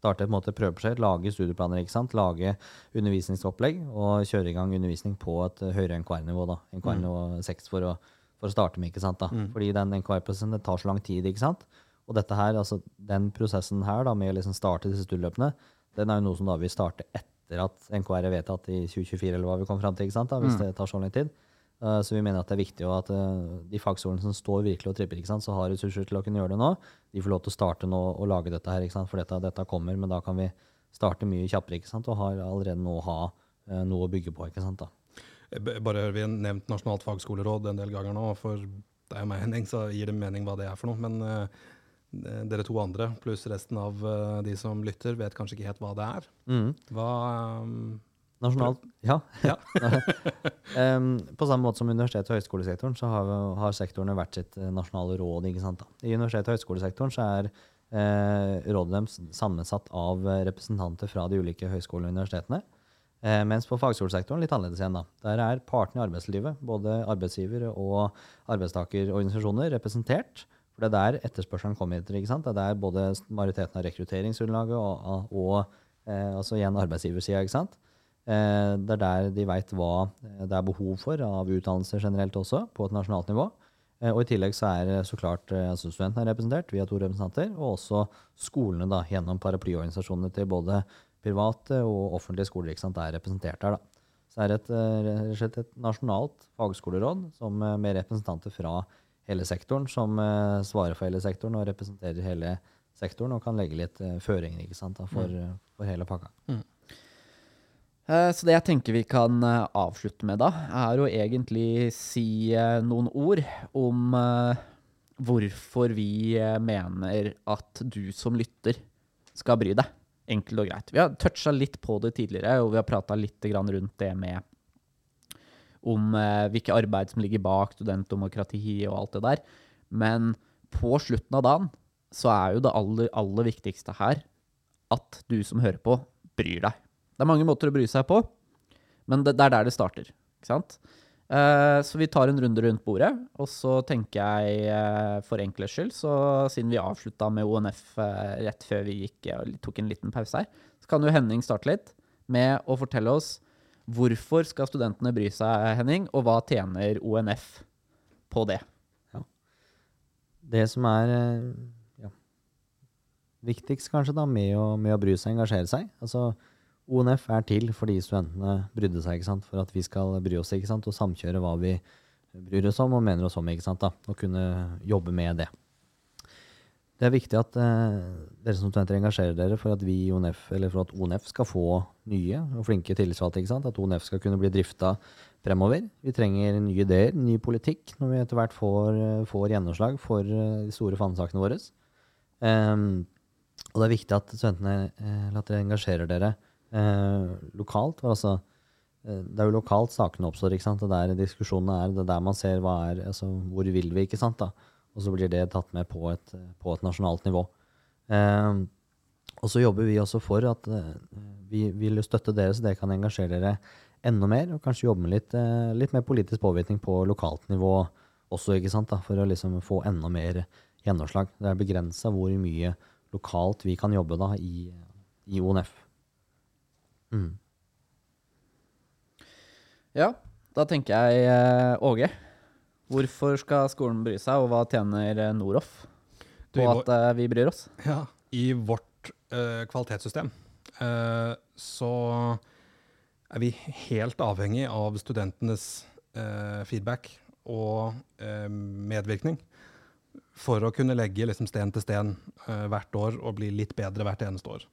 Speaker 3: starte et måte prøveprosjekt, lage studieplaner, ikke sant? lage undervisningsopplegg og kjøre i gang undervisning på et høyere NKR-nivå. da, NKR-nivå 6 for å, for å, starte med. ikke sant da? Mm. Fordi den NKR-prosessen det tar så lang tid. ikke sant? Og dette her, altså den prosessen her da, med å liksom starte disse studieløpene, den er jo noe som da vil starte etter at NKR er vedtatt i 2024, eller hva vi kommer fram til, da, hvis mm. det tar så lang tid. Uh, så vi mener at det er viktig at uh, de fagskolene som står virkelig og tripper, så har ressurser til å kunne gjøre det nå, de får lov til å starte nå og lage dette her. For dette, dette kommer, men da kan vi starte mye kjappere og har allerede nå ha uh, noe å bygge på. ikke sant da.
Speaker 2: Bare Vi har nevnt Nasjonalt fagskoleråd en del ganger nå. For det er jo mening, så gir det mening hva det er for noe. Men dere to andre, pluss resten av de som lytter, vet kanskje ikke helt hva det er. Mm. Hva um,
Speaker 3: Nasjonalt, ja. ja. um, på samme måte som universitets- og høyskolesektoren så har, har sektorene hvert sitt eh, nasjonale råd. ikke sant da? I universitets- og høyskolesektoren så er eh, rådet deres sammensatt av representanter fra de ulike høyskolene og universitetene. Eh, mens på fagskolesektoren litt annerledes igjen. da. Der er partene i arbeidslivet, både arbeidsgiver- og arbeidstakerorganisasjoner, representert. For det er der etterspørselen kommer etter. ikke sant? Det er der både majoriteten av rekrutteringsgrunnlaget og, og eh, altså igjen arbeidsgiversida. Eh, det er der de veit hva eh, det er behov for av utdannelse generelt også, på et nasjonalt nivå. Eh, og I tillegg så er så klart altså studentene representert via to representanter, og også skolene da, gjennom paraplyorganisasjonene til både private og offentlige skoler ikke sant, er representert der. da. Så er det et, og et nasjonalt fagskoleråd som, med representanter fra hele sektoren, som uh, svarer for hele sektoren og representerer hele sektoren og kan legge litt uh, føringer ikke sant, da, for, mm. for hele pakka.
Speaker 1: Mm. Så det jeg tenker vi kan eh, avslutte med da, er å egentlig si eh, noen ord om eh, hvorfor vi eh, mener at du som lytter skal bry deg. Enkelt og greit. Vi har toucha litt på det tidligere, og vi har prata litt rundt det med om eh, hvilke arbeid som ligger bak studentdemokrati og alt det der. Men på slutten av dagen så er jo det aller, aller viktigste her at du som hører på, bryr deg. Det er mange måter å bry seg på, men det, det er der det starter. Ikke sant? Eh, så vi tar en runde rundt bordet, og så tenker jeg eh, for enkelhets skyld, så siden vi avslutta med ONF eh, rett før vi gikk eh, tok en liten pause her, så kan jo Henning starte litt med å fortelle oss hvorfor skal studentene bry seg, Henning, og hva tjener ONF på det?
Speaker 3: Det som er eh, ja, viktigst kanskje da, med å, med å bry seg og engasjere seg. Altså ONF er til fordi studentene brydde seg, for at vi skal bry oss og samkjøre hva vi bryr oss om og mener oss om, og kunne jobbe med det. Det er viktig at eh, dere som studenter engasjerer dere for at vi i ONF, eller for at ONF skal få nye og flinke tillitsvalgte. ikke sant? At ONF skal kunne bli drifta fremover. Vi trenger nye ideer, ny politikk, når vi etter hvert får, eh, får gjennomslag for eh, de store fanesakene våre. Um, og det er viktig at studentene eh, at dere engasjerer dere eh, lokalt. For altså, det er jo lokalt sakene oppstår, ikke sant? Det er der diskusjonene er, det er der man ser hva er, altså, hvor vil vi, ikke sant? da? Og så blir det tatt med på et, på et nasjonalt nivå. Eh, og så jobber vi også for at eh, vi vil støtte dere, så dere kan engasjere dere enda mer, og kanskje jobbe med litt, eh, litt mer politisk påvirkning på lokalt nivå også, ikke sant, da, for å liksom få enda mer gjennomslag. Det er begrensa hvor mye lokalt vi kan jobbe da i, i ONF. Mm.
Speaker 1: Ja, da tenker jeg eh, Åge. Hvorfor skal skolen bry seg, og hva tjener eh, Noroff på at uh, vi bryr oss?
Speaker 2: Ja, I vårt uh, kvalitetssystem uh, så er vi helt avhengig av studentenes feedback og medvirkning for å kunne legge liksom, sten til sten hvert år og bli litt bedre hvert eneste år.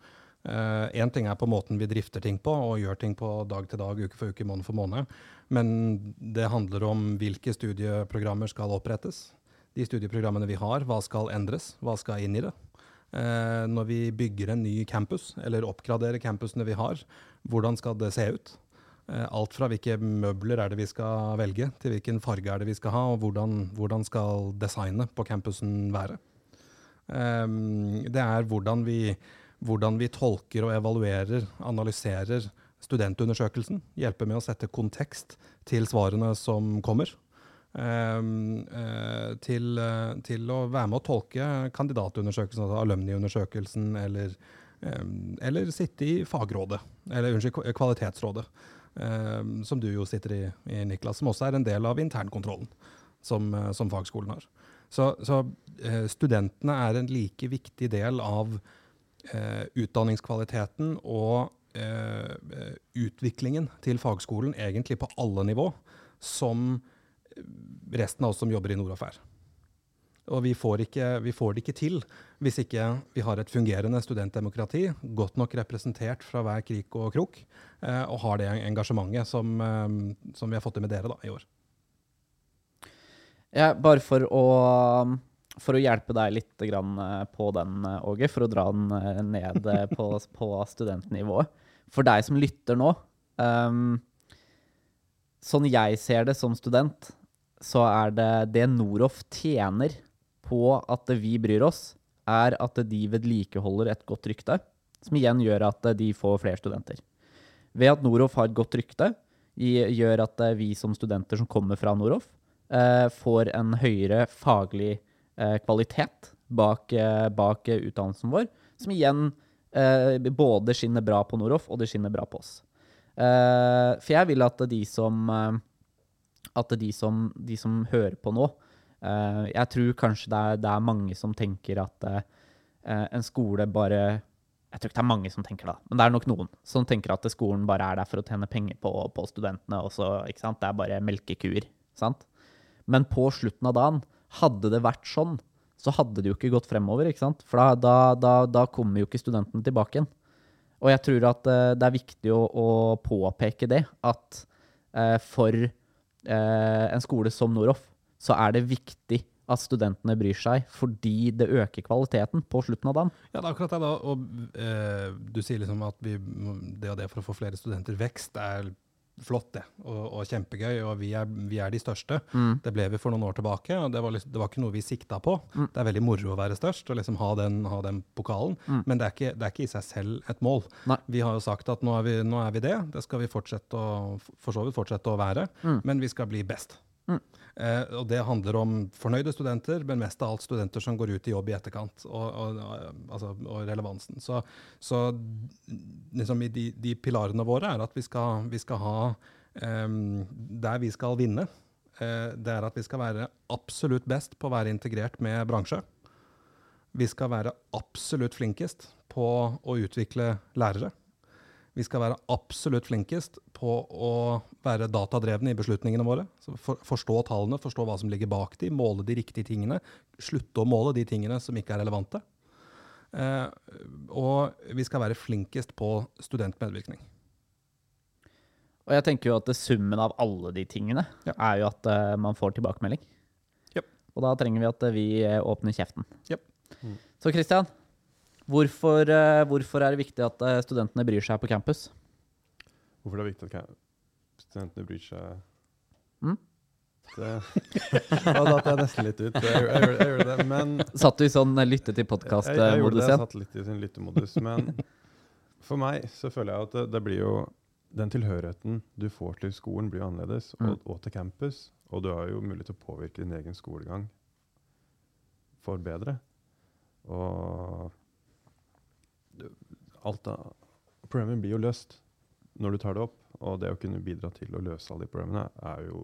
Speaker 2: Én ting er på måten vi drifter ting på og gjør ting på dag til dag, uke for uke, måned for måned. Men det handler om hvilke studieprogrammer skal opprettes. De studieprogrammene vi har, hva skal endres? Hva skal inn i det? Uh, når vi bygger en ny campus, eller oppgraderer campusene vi har, hvordan skal det se ut? Uh, alt fra hvilke møbler er det vi skal velge, til hvilken farge er det vi skal ha, og hvordan, hvordan skal designet på campusen være. Eh, det er hvordan vi, hvordan vi tolker og evaluerer, analyserer studentundersøkelsen. Hjelper med å sette kontekst til svarene som kommer. Um, eh, til, eh, til å være med å tolke kandidatundersøkelsen, altså alumniundersøkelsen, eller, eller sitte i fagrådet, eller unnskyld, kvalitetsrådet, som du jo sitter i, i, Niklas, som også er en del av internkontrollen som, eh, som fagskolen har. Så, så studentene er en like viktig del av utdanningskvaliteten og eh, eh, utviklingen til fagskolen, egentlig på alle nivå, som resten av oss som jobber i Noroff er. Og vi får, ikke, vi får det ikke til hvis ikke vi har et fungerende studentdemokrati, godt nok representert fra hver krik og krok, eh, og har det engasjementet som, eh, som vi har fått til med dere da, i år.
Speaker 1: Ja, bare for å, for å hjelpe deg litt eh, på den, eh, Åge, for å dra den eh, ned på, på studentnivået. For deg som lytter nå, um, sånn jeg ser det som student, så er det det Noroff tjener på at vi bryr oss, er at de vedlikeholder et godt rykte, som igjen gjør at de får flere studenter. Ved at Noroff har et godt rykte, gjør at vi som studenter som kommer fra Noroff, uh, får en høyere faglig eh, kvalitet bak, eh, bak eh, utdannelsen vår, som igjen eh, både skinner bra på Noroff, og det skinner bra på oss. Eh, for jeg vil at de som eh, at de som, de som hører på nå eh, Jeg tror kanskje det er, det er mange som tenker at eh, en skole bare Jeg tror ikke det er mange som tenker det, men det er nok noen som tenker at skolen bare er der for å tjene penger på, på studentene. Også? Det er bare melkekuer. Sant? Men på slutten av dagen, hadde det vært sånn, så hadde det jo ikke gått fremover. ikke sant? For da, da, da, kommer jo ikke studentene tilbake igjen. Og jeg tror at uh, det er viktig å, å påpeke det, at uh, for uh, en skole som Noroff, så er det viktig at studentene bryr seg, fordi det øker kvaliteten på slutten av dagen.
Speaker 2: Ja, det er akkurat det. da, og Du sier liksom at vi, det og det for å få flere studenter vekst er flott, det, og, og kjempegøy. Og vi er, vi er de største. Det ble vi for noen år tilbake, og det var, liksom, det var ikke noe vi sikta på. Det er veldig moro å være størst og liksom ha den, ha den pokalen, men det er, ikke, det er ikke i seg selv et mål.
Speaker 1: Nei.
Speaker 2: Vi har jo sagt at nå er vi, nå er vi det. Det skal vi fortsette å, for så vidt fortsette å være, men vi skal bli best. Eh, og det handler om fornøyde studenter, men mest av alt studenter som går ut i jobb i etterkant, og, og, og- altså, og relevansen. Så, så liksom de, de pilarene våre er at vi skal, vi skal ha em, Der vi skal vinne, eh, det er at vi skal være absolutt best på å være integrert med bransje. Vi skal være absolutt flinkest på å utvikle lærere. Vi skal være absolutt flinkest på å være datadrevne i beslutningene våre. Så for, forstå tallene, forstå hva som ligger bak de, måle de riktige tingene. Slutte å måle de tingene som ikke er relevante. Eh, og vi skal være flinkest på studentmedvirkning.
Speaker 1: Og jeg tenker jo at summen av alle de tingene
Speaker 2: Ja.
Speaker 1: er jo at uh, man får tilbakemelding.
Speaker 2: Yep.
Speaker 1: Og da trenger vi at eh, vi eh, åpner kjeften.
Speaker 2: Japp.
Speaker 1: Så Kristian, hvorfor, eh, hvorfor er det viktig at eh, studentene bryr seg på campus?
Speaker 4: Hvorfor det er viktig at studentene bryr seg
Speaker 1: Mm?
Speaker 4: Det Da datt jeg nesten litt ut. Jeg, jeg, jeg gjorde det, men
Speaker 1: Satt du i sånn eh, lytte til podkast-modus
Speaker 4: det. Jeg satt litt i sin lyttemodus. Men for meg så føler jeg at det, det blir jo Den tilhørigheten du får til skolen, blir annerledes, og,
Speaker 1: Mm.
Speaker 4: og til campus. Og du har jo mulighet til å påvirke din egen skolegang for bedre. Og alt av Problemer blir jo løst når du tar det opp. Og det å kunne bidra til å løse alle de problemene er jo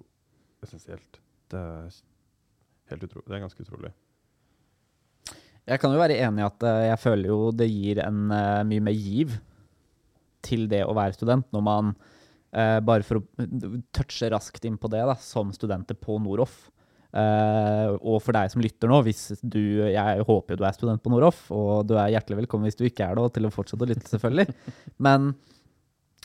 Speaker 4: essensielt. Det er helt utro det er ganske utrolig.
Speaker 1: Jeg kan jo være enig i at eh, jeg føler jo det gir en eh, mye mer giv til det å være student, når man eh, bare for å touche raskt inn på det, da, som studenter på Noroff. Eh, og for deg som lytter nå, hvis du Jeg håper jo du er student på Noroff, og du er hjertelig velkommen hvis du ikke er det, og til å fortsette å lytte, selvfølgelig. Men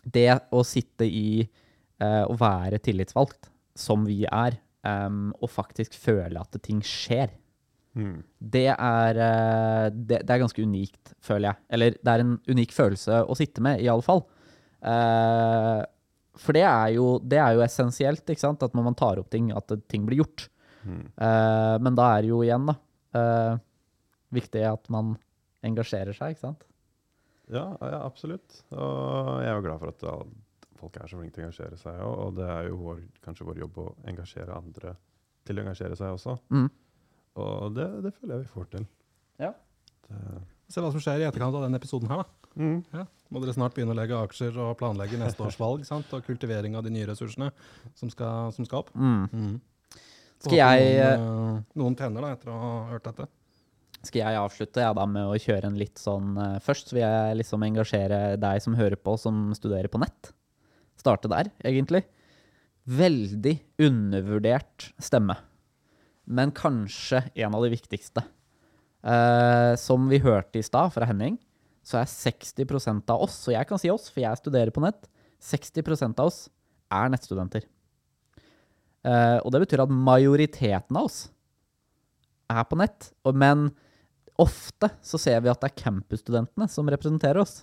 Speaker 1: det å sitte i uh, å være tillitsvalgt, som vi er, um, og faktisk føle at ting skjer,
Speaker 4: Mm.
Speaker 1: det er, uh, det, det er ganske unikt, føler jeg. Eller det er en unik følelse å sitte med, i alle fall. For det er, jo, det er jo essensielt, ikke sant? At når man tar opp ting, at ting blir gjort.
Speaker 4: Mm.
Speaker 1: Uh, men da er det jo igjen, da, uh, viktig at man engasjerer seg, ikke sant?
Speaker 4: Ja, ja, absolutt. Og jeg er jo glad for at folk er så flinke til å engasjere seg. Og, og det er jo vår, kanskje vår jobb å engasjere andre til å engasjere seg også.
Speaker 1: Mm.
Speaker 4: Og det, det føler jeg vi får til.
Speaker 1: Ja.
Speaker 4: Det,
Speaker 2: Se hva som skjer i etterkant av denne episoden her, da.
Speaker 4: mm.
Speaker 2: Må dere snart begynne å legge aksjer og planlegge neste års valg sant? og kultivering av de nye ressursene som skal, som skal opp.
Speaker 1: Mm. Skal jeg,
Speaker 2: noen, eh, noen tenner da, etter å ha hørt dette.
Speaker 1: Skal jeg avslutte ja, da med å kjøre en litt sånn eh, Først vil jeg liksom engasjere deg som hører på, som studerer på nett. Starte der, egentlig. Veldig undervurdert stemme. Men kanskje en av de viktigste. Uh, som vi hørte i stad fra Henning, så er 60% av oss, og jeg kan si oss, for jeg studerer på nett, 60% av oss er nettstudenter. Eh, og det betyr at majoriteten av oss er på nett. Men ofte så ser vi at det er campusstudentene som representerer oss.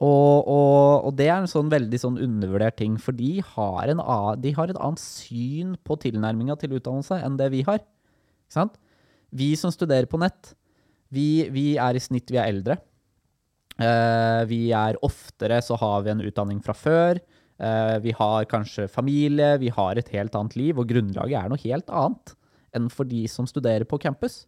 Speaker 1: Og, og, og det er en sånn veldig sånn undervurdert ting, for de har, en de har et annet syn på tilnærminga til utdannelse enn det vi har. Vi som studerer på nett, vi, vi er i snitt vi er eldre. Eh, vi er oftere så har vi en utdanning fra før. Eh, vi har kanskje familie, vi har et helt annet liv, og grunnlaget er noe helt annet enn for de som studerer på campus.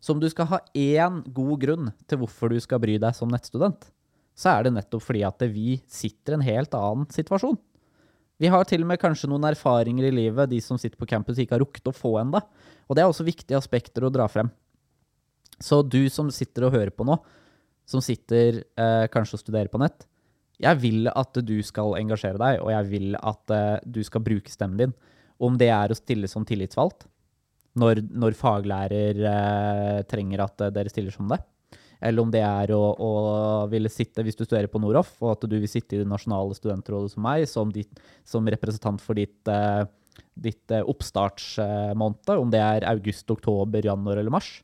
Speaker 1: Så om du skal ha én god grunn til hvorfor du skal bry deg som nettstudent, så er det nettopp fordi at vi sitter i en helt annen situasjon. Vi har til og med kanskje noen erfaringer i livet de som sitter på campus ikke har rukket å få enda. Og det er også viktige aspekter å dra frem. Så du som sitter og hører på nå, som sitter eh, kanskje og studerer på nett. Jeg vil at du skal engasjere deg, og jeg vil at eh, du skal bruke stemmen din. Om det er å stille som tillitsvalgt, når, når faglærer eh, trenger at eh, dere stiller som det. Eller om det er å, å ville sitte, hvis du studerer på Noroff, og at du vil sitte i det nasjonale studentrådet som meg, som, ditt, som representant for ditt, eh, ditt oppstartsmåned, om det er august, oktober, januar eller mars.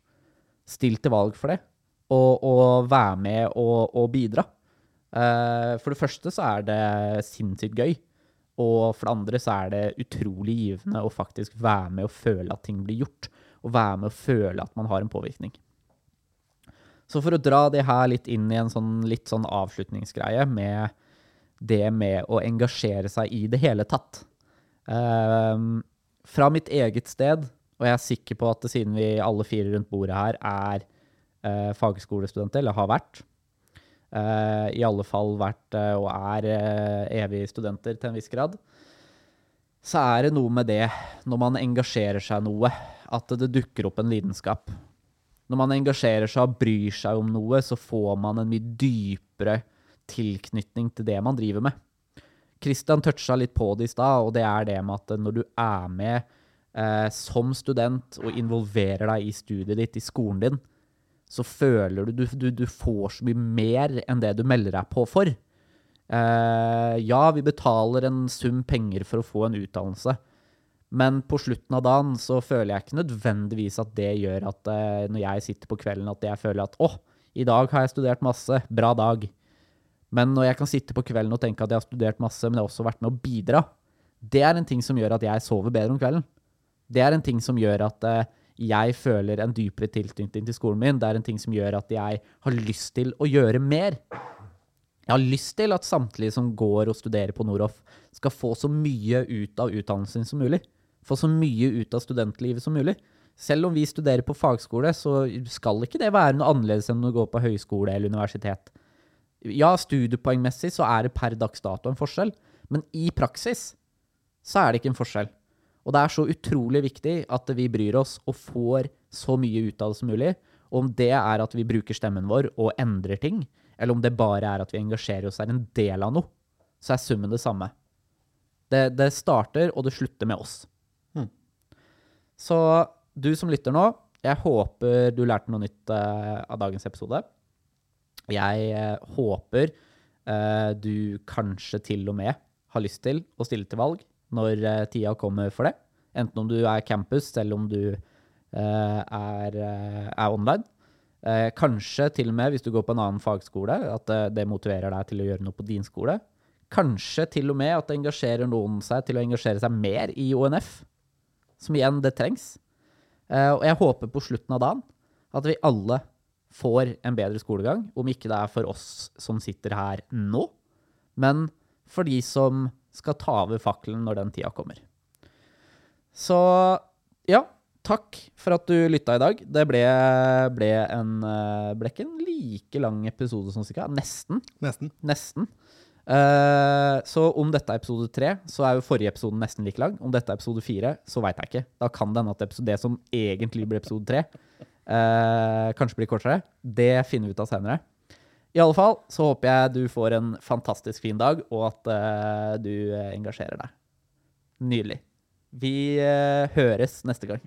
Speaker 1: Still til valg for det, og, og vær med og, og bidra. Eh, for det første så er det sinnssykt gøy. Og for det andre så er det utrolig givende å faktisk være med og føle at ting blir gjort. Og være med og føle at man har en påvirkning. Så for å dra det her litt inn i en sånn, litt sånn avslutningsgreie med det med å engasjere seg i det hele tatt. Ehm, fra mitt eget sted, og jeg er sikker på at siden vi alle fire rundt bordet her er uh, fagskolestudenter, eller har vært, i alle fall vært eh, og er eh, evige studenter til en viss grad, så er det noe med det, når man engasjerer seg noe, at det dukker opp en lidenskap. Når man engasjerer seg og bryr seg om noe, så får man en mye dypere tilknytning til det man driver med. Christian toucha litt på det i stad, og det er det med at når du er med eh, som student og involverer deg i studiet ditt, i skolen din, så føler du du, du får så mye mer enn det du melder deg på for. Eh, ja, vi betaler en sum penger for å få en utdannelse, men på slutten av dagen så føler jeg ikke nødvendigvis at det gjør at eh, når jeg sitter på kvelden, at jeg føler at åh, i dag har jeg studert masse, bra dag. Men når jeg kan sitte på kvelden og tenke at jeg har studert masse, men jeg har også vært med å bidra, det er en ting som gjør at jeg sover bedre om kvelden. Det er en ting som gjør at eh, jeg føler en dypere tilknytning til skolen min. Det er en ting som gjør at jeg har lyst til å gjøre mer. Jeg har lyst til at samtlige som går og studerer på Noroff, skal få så mye ut av utdannelsen som mulig. Få så mye ut av studentlivet som mulig. Selv om vi studerer på fagskole, så skal ikke det være noe annerledes enn å gå på høyskole eller universitet. Ja, studiepoengmessig så er det per dags dato en forskjell, men i praksis så er det ikke en forskjell. Og det er så utrolig viktig at vi bryr oss og får så mye ut av det som mulig. Og om det er at vi bruker stemmen vår og endrer ting, eller om det bare er at vi engasjerer oss er en del av noe, så er summen det samme. Det, det starter, og det slutter med oss. Så du som lytter nå, jeg håper du lærte noe nytt uh, av dagens episode. Jeg uh, håper uh, du kanskje til og med har lyst til å stille til valg når eh, tida kommer for det. Enten om du er campus, eller om du eh, er, eh, er online. Kanskje til og med hvis du går på en annen fagskole, at det motiverer deg til å gjøre noe på din skole. Kanskje til og med at det engasjerer noen seg til å engasjere seg mer i ONF. Som igjen, det trengs. Og jeg håper på slutten av dagen at vi alle får en bedre skolegang. Om ikke det er for oss som sitter her nå, men for de som skal ta over fakkelen når den tida kommer. Så ja, takk for at du lytta i dag. Det ble, ble, en, eh, ble ikke en like lang episode som sikkert. Nesten.
Speaker 2: Nesten.
Speaker 1: Nesten. Uh, så om dette er episode tre, så er jo forrige episode nesten like lang. Om dette er episode fire, så veit jeg ikke. Da kan det hende at episode, det som egentlig blir episode tre, uh, kanskje blir kortere. Det finner vi ut av senere. I alle fall så håper jeg du får en fantastisk fin dag, og at uh, du eh, engasjerer deg. Nydelig. Vi uh, høres neste gang.